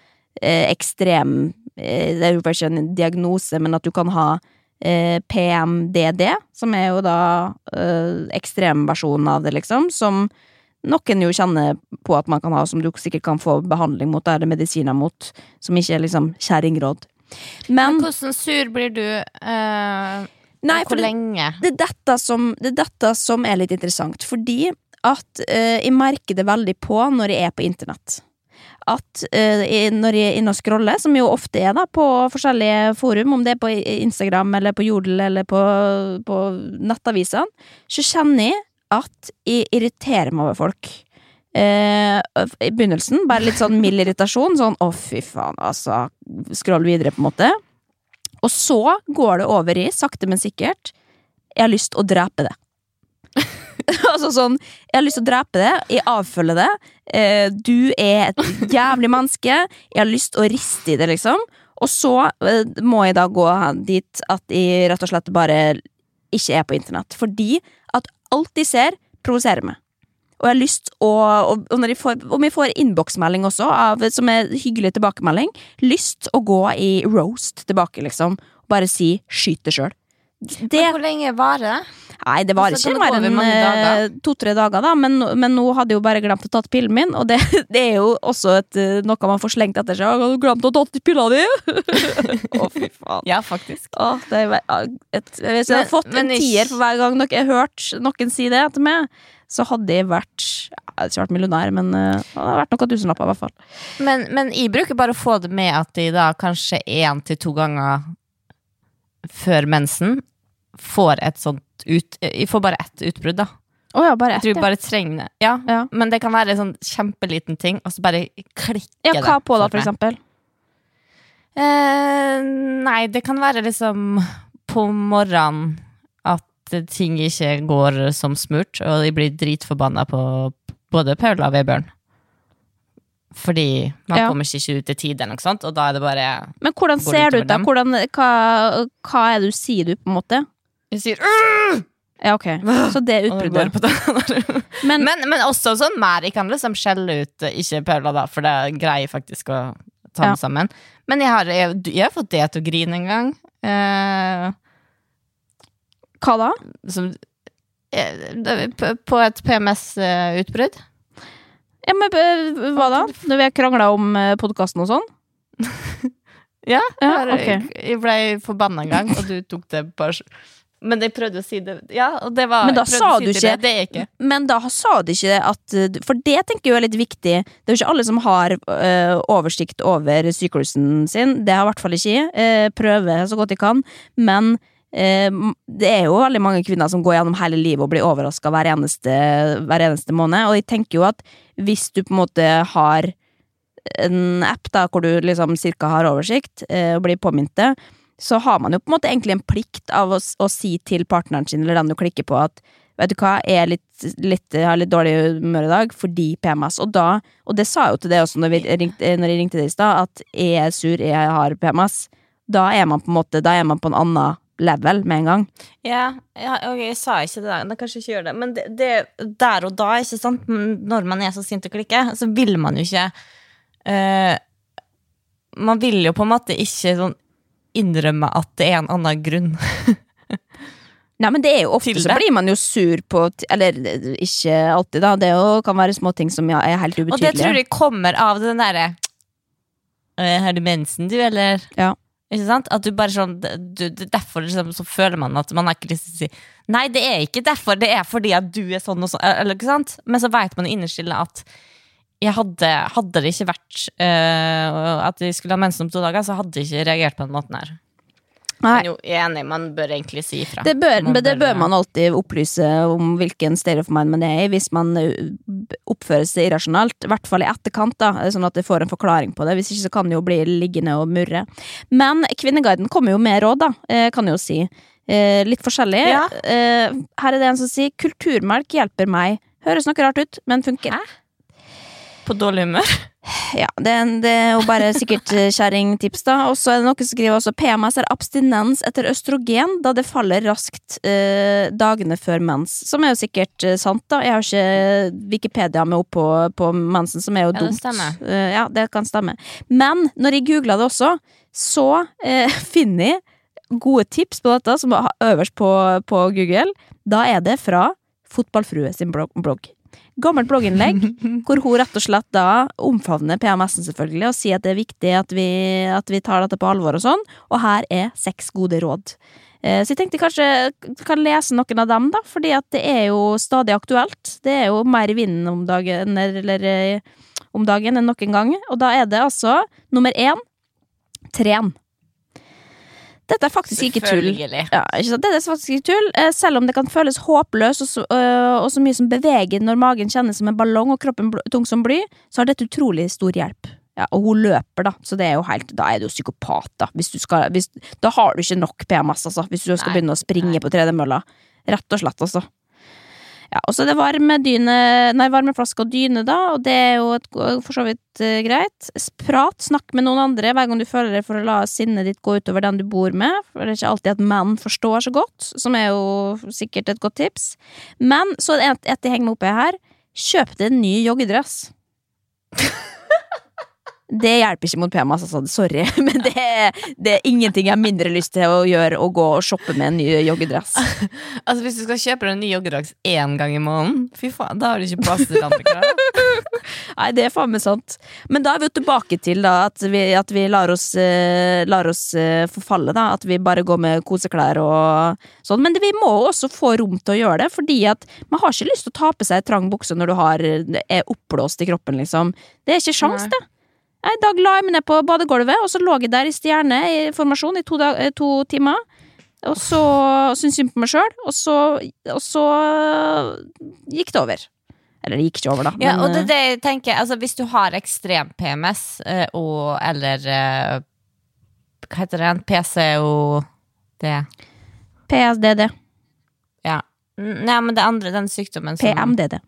B: eh, ekstrem Det er jo ikke en diagnose, men at du kan ha eh, PMDD, som er jo da eh, ekstremversjonen av det, liksom, som noen jo kjenner på at man kan ha, som du sikkert kan få behandling mot, eller medisiner mot, som ikke er liksom kjerringråd. Men
C: Men hvordan sur blir du? eh,
B: Nei,
C: hvor
B: det-
C: lenge?
B: det er dette som, det er dette som er litt interessant, fordi at eh, jeg merker det veldig på når jeg er på internett. At eh, når jeg er inne og scroller, som jo ofte er da på forskjellige forum, om det er på Instagram eller på Jodel eller på, på nettavisene, så kjenner jeg at jeg irriterer meg over folk. Eh, I begynnelsen bare litt sånn mild irritasjon, sånn å fy faen, altså, scroll videre på en måte. Og så går det over i, sakte men sikkert, jeg har lyst å drepe det. *laughs* altså sånn, jeg har lyst til å drepe det, jeg avfølger det. Eh, du er et jævlig menneske, jeg har lyst til å riste i det, liksom. Og så eh, må jeg da gå dit at jeg rett og slett bare ikke er på internett. Fordi at alt de ser, provoserer meg. Og jeg har lyst å og, og får, Om jeg får innboksmelding også, av, som er hyggelig tilbakemelding, lyst å gå i roast tilbake, liksom. Bare si 'skyt det sjøl'. Det,
C: hvor lenge varer det?
B: nei, det var
C: Altså,
B: ikke mer enn eh, to-tre dager, da. Men, men nå hadde jeg jo bare glemt å ta pillen min, og det, *laughs* det er jo også et, eh, noe man får slengt etter seg. 'Har du glemt å ta pilla di?' *laughs* Å, fy faen.
C: Ja, faktisk.
B: Åh, det er, et, hvis jeg hadde fått en
C: men en
B: tier for hver gang dere har hørt noen si det til meg, så hadde jeg vært Jeg hadde ikke vært millionær, men eh, det hadde vært noen tusenlapper, i hvert fall.
C: Men, men jeg bruker bare å få det med at de da kanskje én til to ganger før mensen får et sånt ut Jeg får bare ett utbrudd, da.
B: Oh ja, bare
C: Jeg tror bare trenger det. Ja,
B: Ja.
C: Men det kan være en sånn kjempeliten ting, og så bare klikker
B: Ja, hva på da, for eksempel?
C: Eh, nei, det kan være liksom på morgenen at ting ikke går som smurt, og de blir dritforbanna på både Paula og Vebjørn. Fordi man
B: Ja.
C: kommer ikke ut i tide, eller noe sånt, og da er det bare
B: Men hvordan ser det ut, da? Hvordan, hva, hva er det du sier, du, på en måte?
C: Jeg sier «Åh!»
B: Ja, ok. *laughs* Så det
C: det
B: utbruddet.
C: den.
B: Men,
C: men, men også sånn. Jeg kan liksom skjelle ut eh, Ikke Paula, da, for det greier faktisk å ta
B: Ja.
C: sammen. Men jeg har, jeg, jeg har fått det til å grine en gang. Eh,
B: hva da?
C: som, eh, på- et PMS-utbrudd.
B: Ja, men eh, hva da? Når vi har krangla om podkasten og sånn? *laughs*
C: Ja,
B: Ja,
C: jeg-
B: ok.
C: jeg ble forbanna en gang, og du tok det på Men jeg prøvde å si det Ja, det var
B: Men da sa
C: si
B: du ikke-
C: det, det ikke
B: Men da sa du ikke at eh, For det tenker jeg er litt viktig. Det er jo ikke alle som har øh, oversikt over syklusen sin. Det har i hvert fall ikke jeg. Øh, prøver så godt jeg kan. Men øh, Det er jo veldig mange kvinner som går gjennom hele livet og blir overraska hver, hver eneste måned. Og jeg tenker jo at hvis du på en måte har en app da, hvor du liksom cirka har oversikt eh, og blir påminnet det, så har man jo på en måte egentlig en plikt av å, å si til partneren sin eller den du klikker på at Vet du hva, jeg er litt, litt, har litt dårlig humør i dag fordi PMS. Og da, og det sa jeg jo til det også når, ringte, når jeg ringte deg i stad, at jeg er sur, jeg har PMS. Da er man på en måte Da er man på en annen level med en gang.
C: Ja, ja, ok, jeg sa ikke det der, kanskje ikke gjør det. Men det, det, der og da, ikke sant, når man er så sint og klikker, så vil man jo ikke eh, Man vil jo på en måte ikke sånn innrømme at det er en annen grunn. *laughs*
B: Nei, men det er jo ofte så blir man jo sur på Eller ikke alltid, da. Det jo, kan være små ting som ja, er helt ubetydelige.
C: Og det tror jeg kommer av den derre «Øh, Har du mensen, du, eller?
B: Ja.
C: Ikke sant? At du bare sånn du, Derfor liksom, så føler man at man har ikke lyst til å si Nei, det er ikke derfor, det er fordi at du er sånn og sånn. Eller, ikke sant? Men så vet man innerst inne at jeg hadde, hadde det ikke vært uh, at jeg skulle ha mensen om to dager, så hadde jeg ikke reagert på den måten her.
B: Nei.
C: Men jo, jeg er enig, man bør egentlig si ifra.
B: Det bør,
C: Man
B: bør, det bør man alltid opplyse om hvilken state of mind man er i, hvis man uh, oppfører seg irrasjonalt. I hvert fall i etterkant, da, sånn at jeg får en forklaring på det. Hvis ikke så kan det jo bli liggende og murre. Men Kvinneguiden kommer jo med råd, da, eh, kan jeg jo si. Eh, Litt forskjellig.
C: Ja.
B: Eh, Her er det en som sier 'kulturmelk hjelper meg'. Høres noe rart ut, men funker.
C: Hæ? På dårlig humør?
B: Ja, det, det er jo bare sikkert eh, kjerringtips, da. Og så er det noen som skriver også PMS er abstinens etter østrogen, da det faller raskt eh, dagene før mens. Som er jo sikkert eh, sant, da. Jeg har ikke Wikipedia med opp på, på mensen, som er jo
C: Ja,
B: dumt.
C: Det
B: uh, ja, det kan stemme. Men når jeg googla det også, så eh, *laughs* finner jeg gode tips på dette, som er øverst på, på Google. Da er det fra Fotballfrue sin blogg. Gammelt blogginnlegg *laughs* hvor hun rett og slett da omfavner PMS-en selvfølgelig, og sier at det er viktig at vi, at vi tar dette på alvor og sånn. Og her er seks gode råd. Eh, Så jeg tenkte kanskje jeg kan lese noen av dem, da, fordi at det er jo stadig aktuelt. Det er jo mer i vinden om dagen, eller eh, om dagen enn noen gang. Og da er det altså nummer én tren. Dette er faktisk ikke tull. Ja, ikke sant? Det er faktisk ikke tull. Eh, Selv om det kan føles håpløst og øh, og så mye som beveger når magen kjennes som en ballong og kroppen tung som bly, så har dette utrolig stor hjelp. Ja, og hun løper, da, så det er jo helt, da er du jo psykopat, da. Hvis du skal, hvis, da har du ikke nok PMS, altså, hvis du skal
C: Nei,
B: begynne å springe
C: nei.
B: på tredemølla. Rett og slett, altså. Ja, og så er det varme dyne, nei, varmeflaske og dyne, da, og det er jo et, for så vidt uh, greit. Prat, snakk med noen andre hver gang du føler deg for å la sinnet ditt gå utover den du bor med, for det er ikke alltid at menn forstår så godt, som er jo sikkert et godt tips. Men så er det et, et jeg henger meg opp i her. Kjøp deg en ny joggedress. *laughs* Det hjelper ikke mot PMAS, altså. Sorry. *laughs* Men det det er ingenting jeg har mindre lyst til å gjøre, å gå og shoppe med en ny joggedress. *laughs*
C: Altså Hvis du skal kjøpe deg en ny joggedrakt én gang i måneden, Fy faen, da har du ikke plass til andre klær. *laughs*
B: Nei, det er faen meg sant. Men da er vi jo tilbake til da, at vi, at vi lar oss, uh, lar oss uh, forfalle. da At vi bare går med koseklær og sånn. Men det, vi må også få rom til å gjøre det, fordi at man har ikke lyst til å ta på seg trang bukse når du har, er oppblåst i kroppen, liksom. Det er ikke sjans,
C: Nei.
B: det. I dag la jeg meg ned på badegulvet, og så lå jeg der i stjerne i to, dag, eh, to timer. Og så syntes synd på meg sjøl, og så, og så gikk det over. Eller det gikk ikke over, da.
C: Ja, og det,
B: eh,
C: det jeg tenker Altså Hvis du har ekstrem PMS eh, og eller eh, Hva heter det? PCOD?
B: PSDD.
C: Ja. Nei, men det andre, den sykdommen som
B: PMDD.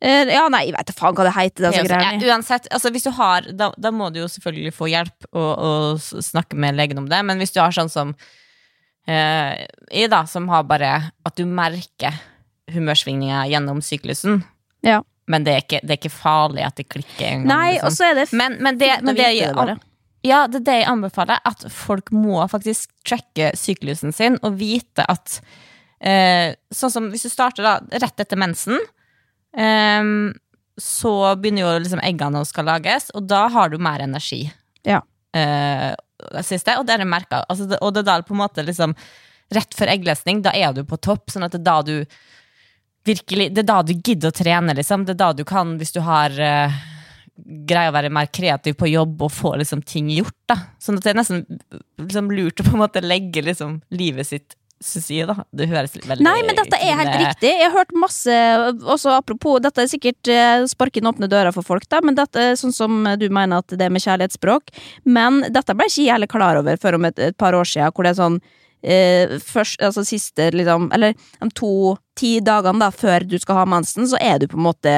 B: Eh, ja, nei, jeg vet da faen hva det heter. Det, altså, ja,
C: uansett, altså hvis du har da, da må du jo selvfølgelig få hjelp og, og snakke med legen om det, men hvis du har sånn som eh, jeg, da, som har bare at du merker humørsvingninger gjennom syklusen,
B: Ja.
C: men det er, ikke, det er ikke farlig at det klikker en gang.
B: Nei,
C: liksom.
B: og så er det
C: men, men det, men det,
B: det
C: ja, det er det jeg anbefaler, at folk må faktisk tracke syklusen sin og vite at eh, Sånn som hvis du starter da rett etter mensen, ehm, så begynner jo liksom eggene å skal lages, og da har du mer energi.
B: Ja.
C: Uh, det siste, og det er det merka. Altså, og det er da på en måte liksom Rett før egglesning, da er du på topp, sånn at det er da du virkelig Det er da du gidder å trene, liksom. Det er da du kan, hvis du har uh, greie å være mer kreativ på jobb og få liksom ting gjort. da. Sånn at det er nesten liksom, lurt å på en måte legge liksom, livet sitt til jeg, da. Det høres veldig
B: Nei, men dette er helt riktig. Jeg har hørt masse også Apropos, dette er sikkert sparken sparke inn åpne dører for folk, da, men dette er sånn som du mener at det er med kjærlighetsspråk. Men dette ble ikke jeg heller klar over før om et, et par år siden, hvor det er sånn eh, først, altså siste liksom Eller de to-ti dagene da før du skal ha mensen, så er du på en måte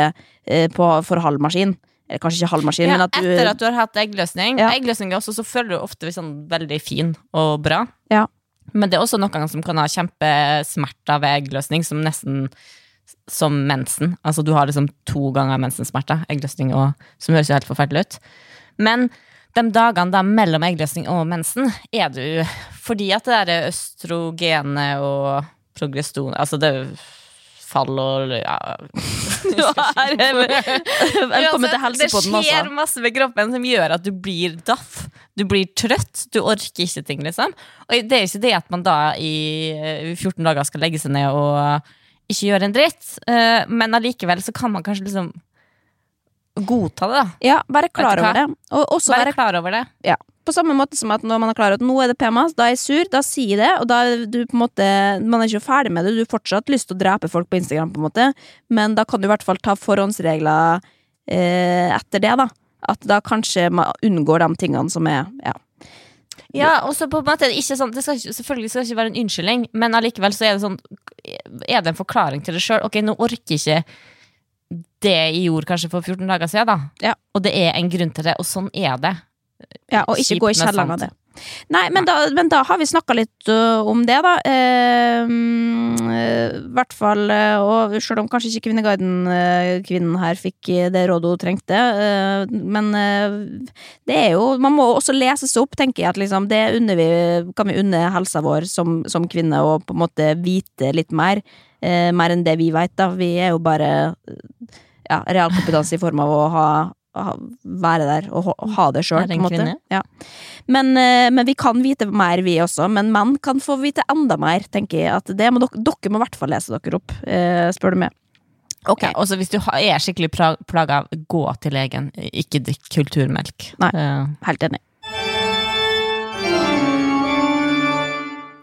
B: eh, på, for halv maskin. Eller kanskje ikke halv maskin,
C: Ja,
B: men at du
C: etter at du har hatt eggløsning.
B: Ja.
C: Eggløsning også, så føler du ofte sånn veldig fin og bra.
B: Ja.
C: Men det er også noen som kan ha kjempesmerter ved eggløsning, som nesten som mensen. Altså du har liksom to ganger mensensmerter, eggløsning og Som høres jo helt forferdelig ut. Men de dagene da mellom eggløsning og mensen er du Fordi at det der østrogenet og progreston Altså det fall og ja. *laughs* *laughs*
B: Velkommen til helsepodden,
C: Det skjer
B: altså.
C: masse med kroppen som gjør at du blir daff. Du blir trøtt, du orker ikke ting, liksom. Og det er ikke det at man da i eh, 14 dager skal legge seg ned og ikke gjøre en dritt, eh, men allikevel så kan man kanskje liksom godta det, da.
B: Ja, være klar over det. Og også
C: Være
B: være
C: klar over det.
B: Ja. På samme måte som at når man er klar over at nå er det PMAS, da er jeg sur, da sier jeg det, og da er du på en måte Man er ikke ferdig med det, du har fortsatt lyst til å drepe folk på Instagram, på en måte, men da kan du i hvert fall ta forhåndsregler eh, etter det, da. At da kanskje man unngår de tingene som er Ja.
C: Ja, og så på en måte ikke sånn det skal ikke, Selvfølgelig skal det ikke være en unnskyldning, men allikevel så er det sånn Er det en forklaring til det sjøl? Ok, nå orker ikke det jeg gjorde kanskje for 14 dager siden, da.
B: Ja.
C: Og det er en grunn til det, og sånn er det.
B: Ja, og ikke gå i kjelleren av det. Nei, men da, men da har vi snakka litt uh, om det, da. Eh, uh, eh, I hvert fall, eh, og selv om kanskje ikke Kvinneguiden-kvinnen her fikk det rådet hun trengte, men det er jo Man må også lese seg opp, tenker jeg, at liksom det vi, kan vi unne helsa vår som, som kvinne, og på en måte vite litt mer. mer enn det vi veit, da. Vi er jo bare ja, realkompetanse i form av å ha være der og ha, det sjøl. Ja. Men, eh, men vi kan vite mer, vi også. Men menn kan få vite enda mer, tenker jeg. At det må dere, dere må i hvert fall lese dere opp, eh, spør du meg. Ok.
C: Ja, også hvis du er skikkelig plaga, gå til legen. Ikke drikk kulturmelk.
B: Nei.
C: Eh,
B: Helt enig.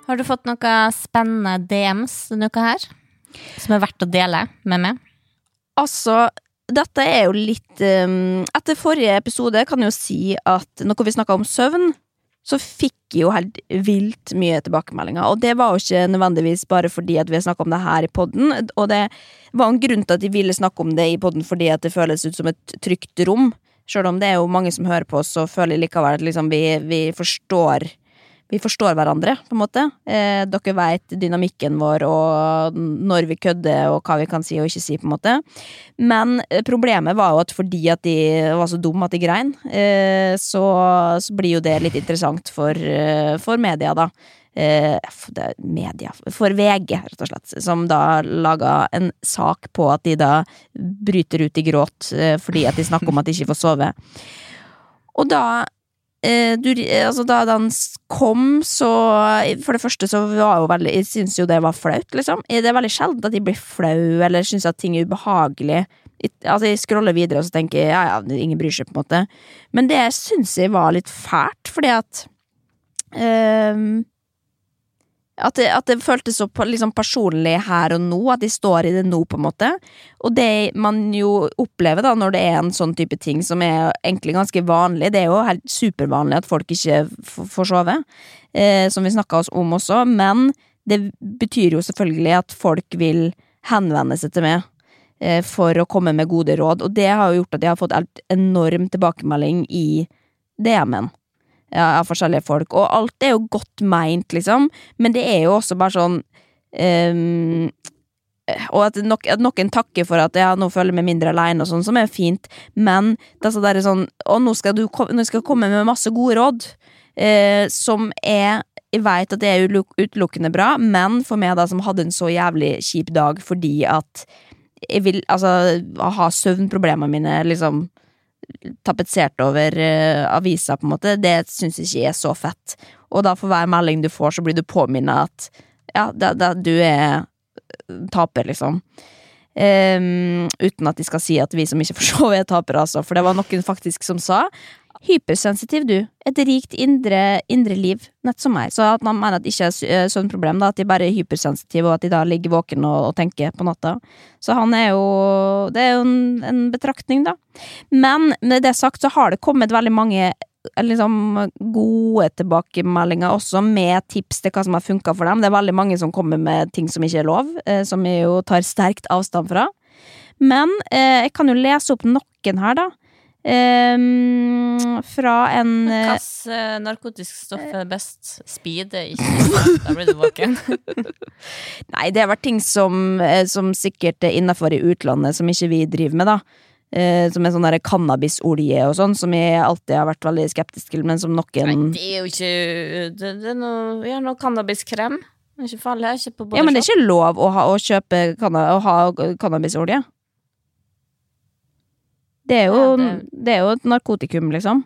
C: har du fått noe spennende DMs denne uka her? Som er verdt å dele med meg?
B: Altså, dette er jo litt um, Etter forrige episode kan jeg jo si at når vi snakka om søvn, så fikk jeg jo helt vilt mye tilbakemeldinger. Og det var jo ikke nødvendigvis bare fordi at vi snakka om det her i podden. Og det var en grunn til at de ville snakke om det i podden, fordi at det føles ut som et trygt rom. Sjøl om det er jo mange som hører på oss, så føler likevel at liksom vi, vi forstår vi forstår hverandre, på en måte. Eh, dere veit dynamikken vår, og når vi kødder, og hva vi kan si og ikke si, på en måte. Men eh, problemet var jo at fordi at de var så dumme at de grein, eh, så, så blir jo det litt interessant for, eh, for media, da. Eh, f- det, er media For VG, rett og slett, som da laga en sak på at de da bryter ut i gråt eh, fordi at de snakker om at de ikke får sove. Og da du, eh, altså da den kom, så For det første så var jo veldig Jeg syns jo det var flaut, liksom. Det er veldig sjelden at jeg blir flau eller syns at ting er ubehagelig. Jeg- Altså Jeg scroller videre og så tenker jeg, ja, ja, ingen bryr seg, på en måte. Men det syns jeg var litt fælt, fordi at ehm, at det, at det føltes så liksom personlig her og nå, at de står i det nå, på en måte. Og det man jo opplever da, når det er en sånn type ting som er egentlig ganske vanlig, det er jo helt supervanlig at folk ikke får sove, eh, som vi snakka oss om også, men det betyr jo selvfølgelig at folk vil henvende seg til meg eh, for å komme med gode råd, og det har jo gjort at jeg har fått helt enorm tilbakemelding i DM-en ja, av forskjellige folk, og alt er jo godt meint, liksom, men det er jo også bare sånn um, og at, nok, at noen takker for at ja, nå føler jeg meg mindre alene, og sånn, som er fint, men det er der sånn Og nå skal du nå skal komme med masse gode råd, eh, som er Jeg veit at det er utelukkende bra, men for meg, da, som hadde en så jævlig kjip dag fordi at jeg vil altså ha søvnproblemene mine liksom tapetsert over uh, avisa, på en måte, det syns jeg ikke er så fett. Og da for hver melding du får, så blir du påminnet at ja, da, da, du er taper, liksom. Um, uten at de skal si at vi som ikke får *laughs* sove, er tapere, altså. For det var noen faktisk som sa Hypersensitiv, du. Et rikt indre, indre liv, nett som meg. Så at man mener at det ikke er sø- eh, søvnproblem, da, at de bare er hypersensitive, og at de da ligger våken og, og tenker på natta. Så han er jo Det er jo en, en betraktning, da. Men med det sagt så har det kommet veldig mange eh, liksom gode tilbakemeldinger også, med tips til hva som har funka for dem. Det er veldig mange som kommer med ting som ikke er lov, eh, som jeg jo tar sterkt avstand fra. Men eh, jeg kan jo lese opp noen her, da. Ehm, fra en
C: Hvilket uh, narkotisk stoff er best? Speed er ikke *laughs* Da blir du våken. *laughs*
B: Nei, det har vært ting som, eh, som sikkert er innafor i utlandet, som ikke vi driver med, da. Uh, som er sånn der cannabisolje og sånn, som jeg alltid har vært veldig skeptisk til, men som
C: Nei,
B: noen
C: det er jo ikke Det, det er noe, vi har noe cannabiskrem. Det er ikke farlig. Ikke
B: Ja, men det er ikke lov å, ha, å kjøpe canna, å ha cannabisolje. Det er jo,
C: Ja, det-
B: det er jo et narkotikum, liksom.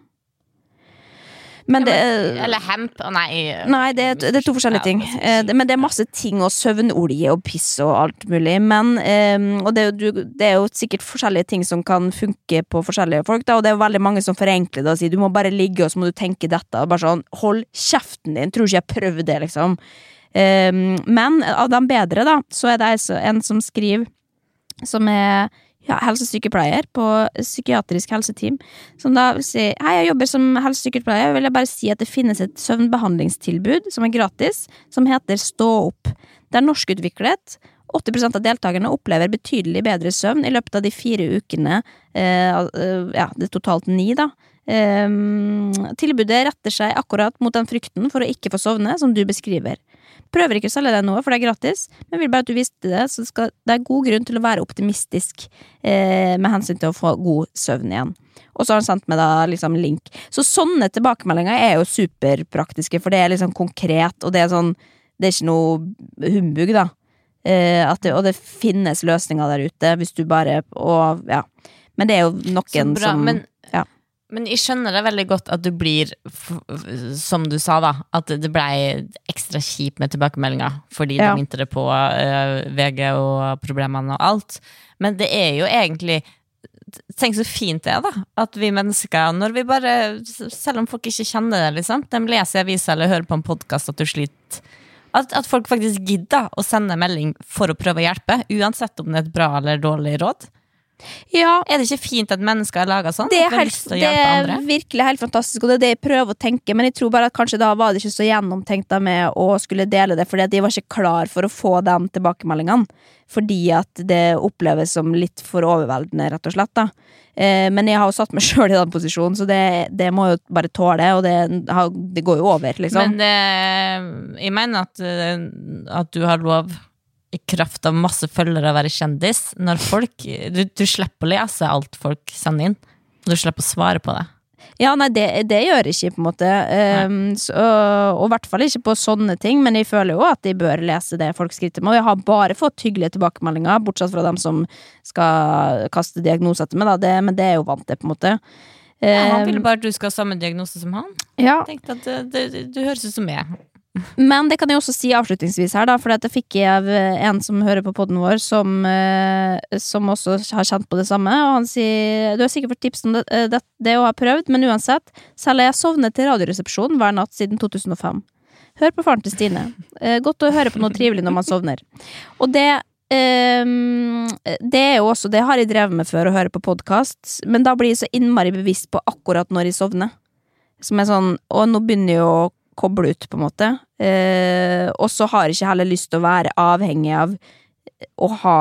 B: Men det
C: Eller hemp. Nei.
B: Nei, det det er to forskjellige ting.
C: er
B: Eh, Men det er masse ting, og søvnolje og piss og alt mulig. Men, eh, og det er, jo, det er jo sikkert forskjellige ting som kan funke på forskjellige folk, da, og det er jo veldig mange som forenkler det og sier du må bare ligge, og så må du tenke dette. Bare sånn, hold kjeften din, tror ikke jeg prøvde det, liksom. Eh, men av de bedre, da, så er det altså en som skriver, som er helsesykepleier på psykiatrisk helseteam, som da vil si Hei, jeg jobber som helsesykepleier, vil jeg bare si at det finnes et søvnbehandlingstilbud som er gratis, som heter Stå opp. Det er norskutviklet. 80% av deltakerne opplever betydelig bedre søvn i løpet av de fire ukene, eh, eh, ja, det er totalt ni, da. Eh, tilbudet retter seg akkurat mot den frykten for å ikke få sovne, som du beskriver. Prøver ikke å selge deg noe, for det er gratis, men vil bare at du visste det, så skal, det er god grunn til å være optimistisk eh, med hensyn til å få god søvn igjen. Og så har han sendt meg da liksom link. Så sånne tilbakemeldinger er jo superpraktiske, for det er liksom konkret, og det er sånn Det er ikke noe humbug, da. Eh, at det, og det finnes løsninger der ute, hvis du bare Og ja. Men det er jo noen
C: bra,
B: som
C: men. Men jeg skjønner det veldig godt at du blir, som du sa, da, at det blei ekstra kjipt med tilbakemeldinger fordi
B: Ja.
C: de minte det på uh, VG og problemene og alt. Men det er jo egentlig Tenk så fint det er, da. At vi mennesker, når vi bare Selv om folk ikke kjenner det, liksom. De leser i avisa eller hører på en podkast at du sliter. At, at folk faktisk gidder å sende melding for å prøve å hjelpe, uansett om det er et bra eller dårlig råd.
B: Ja,
C: Er det ikke fint at mennesker er laga sånn?
B: det er, helt, det er virkelig helt fantastisk, og det er det jeg prøver å tenke, men jeg tror bare at kanskje da var det ikke så gjennomtenkt da med å skulle dele det, fordi at de var ikke klar for å få de tilbakemeldingene. Fordi at det oppleves som litt for overveldende, rett og slett. da. Eh, men jeg har jo satt meg *laughs* sjøl i den posisjonen, så det, det må jo bare tåle, og det, det går jo over, liksom.
C: Men det, jeg mener at, eh, at du har lov i kraft av masse følgere å være kjendis når folk du, du slipper å lese alt folk sender inn. Du slipper å svare på det.
B: Ja, nei, det, det gjør jeg ikke, på en måte. Um, så, og i hvert fall ikke på sånne ting, men jeg føler jo at jeg bør lese det folk skriver til meg. Og jeg har bare fått hyggelige tilbakemeldinger, bortsett fra dem som skal kaste diagnose etter meg, da. Det, men det er jo vant til, på en måte.
C: Ja, han ville bare at du skal ha samme diagnose som han.
B: ja,
C: Jeg tenkte at det, det, Du høres ut som meg.
B: Men det kan jeg også si avslutningsvis her, da, for det fikk jeg av eh, en som hører på podden vår, som, eh, som også har kjent på det samme. Og han sier du har sikkert fått tips om det, eh, det, det å ha prøvd, men uansett, selv har jeg sovnet til Radioresepsjonen hver natt siden 2005. Hør på faren til Stine. Godt å høre på noe trivelig når man sovner. Og det Um, det er jo også, det har jeg drevet med før, å høre på podkast, men da blir jeg så innmari bevisst på akkurat når jeg sovner. Som er sånn Og nå begynner jeg å koble ut, på en måte. Eh, og så har jeg ikke heller lyst til å være avhengig av å ha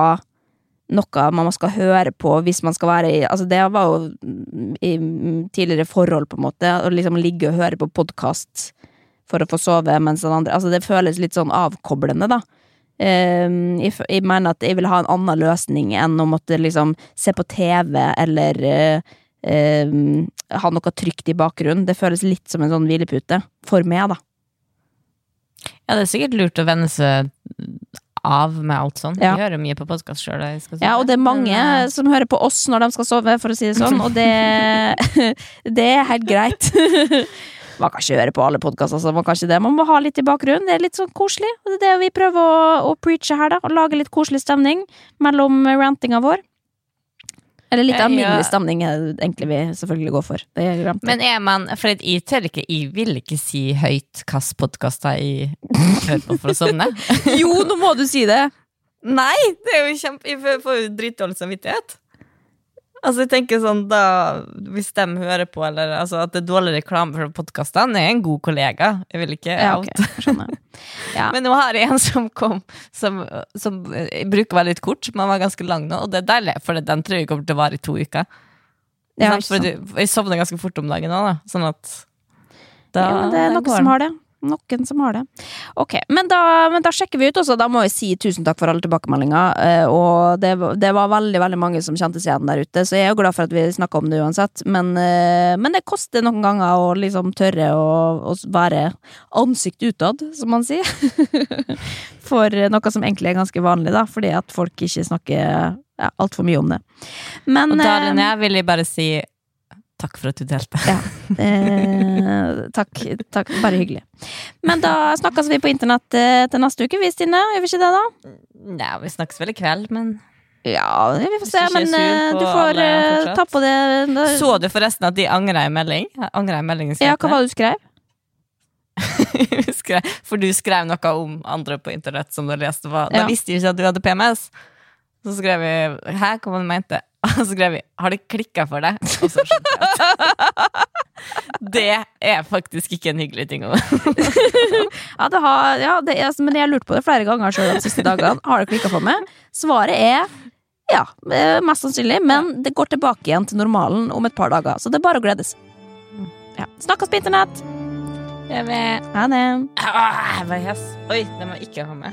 B: noe man skal høre på hvis man skal være i Altså, det var jo i tidligere forhold, på en måte. Å liksom ligge og høre på podkast for å få sove mens den andre Altså, det føles litt sånn avkoblende, da. Eh, jeg, jeg mener at jeg vil ha en annen løsning enn å måtte liksom se på TV eller eh, eh, ha noe trygt i bakgrunnen. Det føles litt som en sånn hvilepute. For meg, da.
C: Ja, det er sikkert lurt å venne seg av med alt sånn.
B: Ja.
C: Vi hører mye på podkast sjøl.
B: Ja, og det er mange
C: Men, eh,
B: som hører på oss når de skal sove, for å si det sånn, og det, *laughs* det er helt greit. *laughs* Man kan ikke høre på alle podkaster, altså, man kan ikke det. Man må ha litt i bakgrunnen. Det er litt sånn koselig. Og det er det vi prøver å, å preache her, da. Å lage litt koselig stemning mellom rantinga vår. Eller litt
C: alminnelig ja.
B: stamning er det egentlig vi selvfølgelig går for. Det.
C: Men er man For jeg tør ikke, jeg vil ikke si høyt hvilke podkaster jeg hører på for å sovne. *laughs*
B: jo, nå må du si det!
C: Nei, det er jo kjempe Jeg får jo dritdårlig samvittighet. Altså, jeg tenker sånn da Hvis de hører på, eller altså, at det er dårlig reklame for podkastene, er en god kollega. Jeg vil ikke
B: Ja,
C: out.
B: ok, skjønner. *laughs* Ja.
C: Men nå har jeg en som kom, som, som jeg bruker veldig litt kort, men var ganske lang nå, og det er deilig, for den tror jeg kommer til å vare i to uker.
B: Ja,
C: sånn? jeg sovner ganske fort om dagen nå, da. Sånn at da,
B: ja, men det er noen som har det. Noen som har det. Ok, men da, men da sjekker vi ut også. Da må jeg si tusen takk for alle tilbakemeldinger. eh, Og det, det var veldig veldig mange som kjente seg igjen der ute, så jeg er jo glad for at vi snakka om det uansett. Men, eh, men det koster noen ganger å liksom tørre å, å være ansikt utad, som man sier. *laughs* For noe som egentlig er ganske vanlig, da, fordi at folk ikke snakker ja, altfor mye om det. Men
C: Og da,
B: jeg
C: Linnea, vil jeg bare si takk for at du delte.
B: ja. Eh, takk, takk. Bare hyggelig. Men da snakkes vi på internett eh, til neste uke, vi, Stine. Gjør vi ikke det, da?
C: Nei, vi snakkes vel i kveld, men
B: Ja, vi får se. Men eh, du får
C: alle
B: eh, ta på det da,
C: Så du forresten at de angra en melding? Angra en melding
B: Ja, hva var det du skrev? *laughs*
C: skrev, For du skrev noe om andre på internett som du leste. Da
B: Ja.
C: visste de ikke at du hadde PMS. Så skrev vi 'hæ, hva var det du mente?' *laughs* Og så skrev vi 'har det klikka for deg?' Og så skjønte jeg at *laughs* Det er faktisk ikke en hyggelig ting å *laughs*
B: Ja, det har, ja det er, men jeg har lurt på det flere ganger sjøl de siste dagene. Har det klikka for meg? Svaret er ja, eh, mest sannsynlig. Men det går tilbake igjen til normalen om et par dager. Så det er bare å gledes. Ja. Snakkes på internett!
C: Jeg vet.
B: Ha det.
C: Ah, jeg var hes. Oi, det må jeg ikke ha med.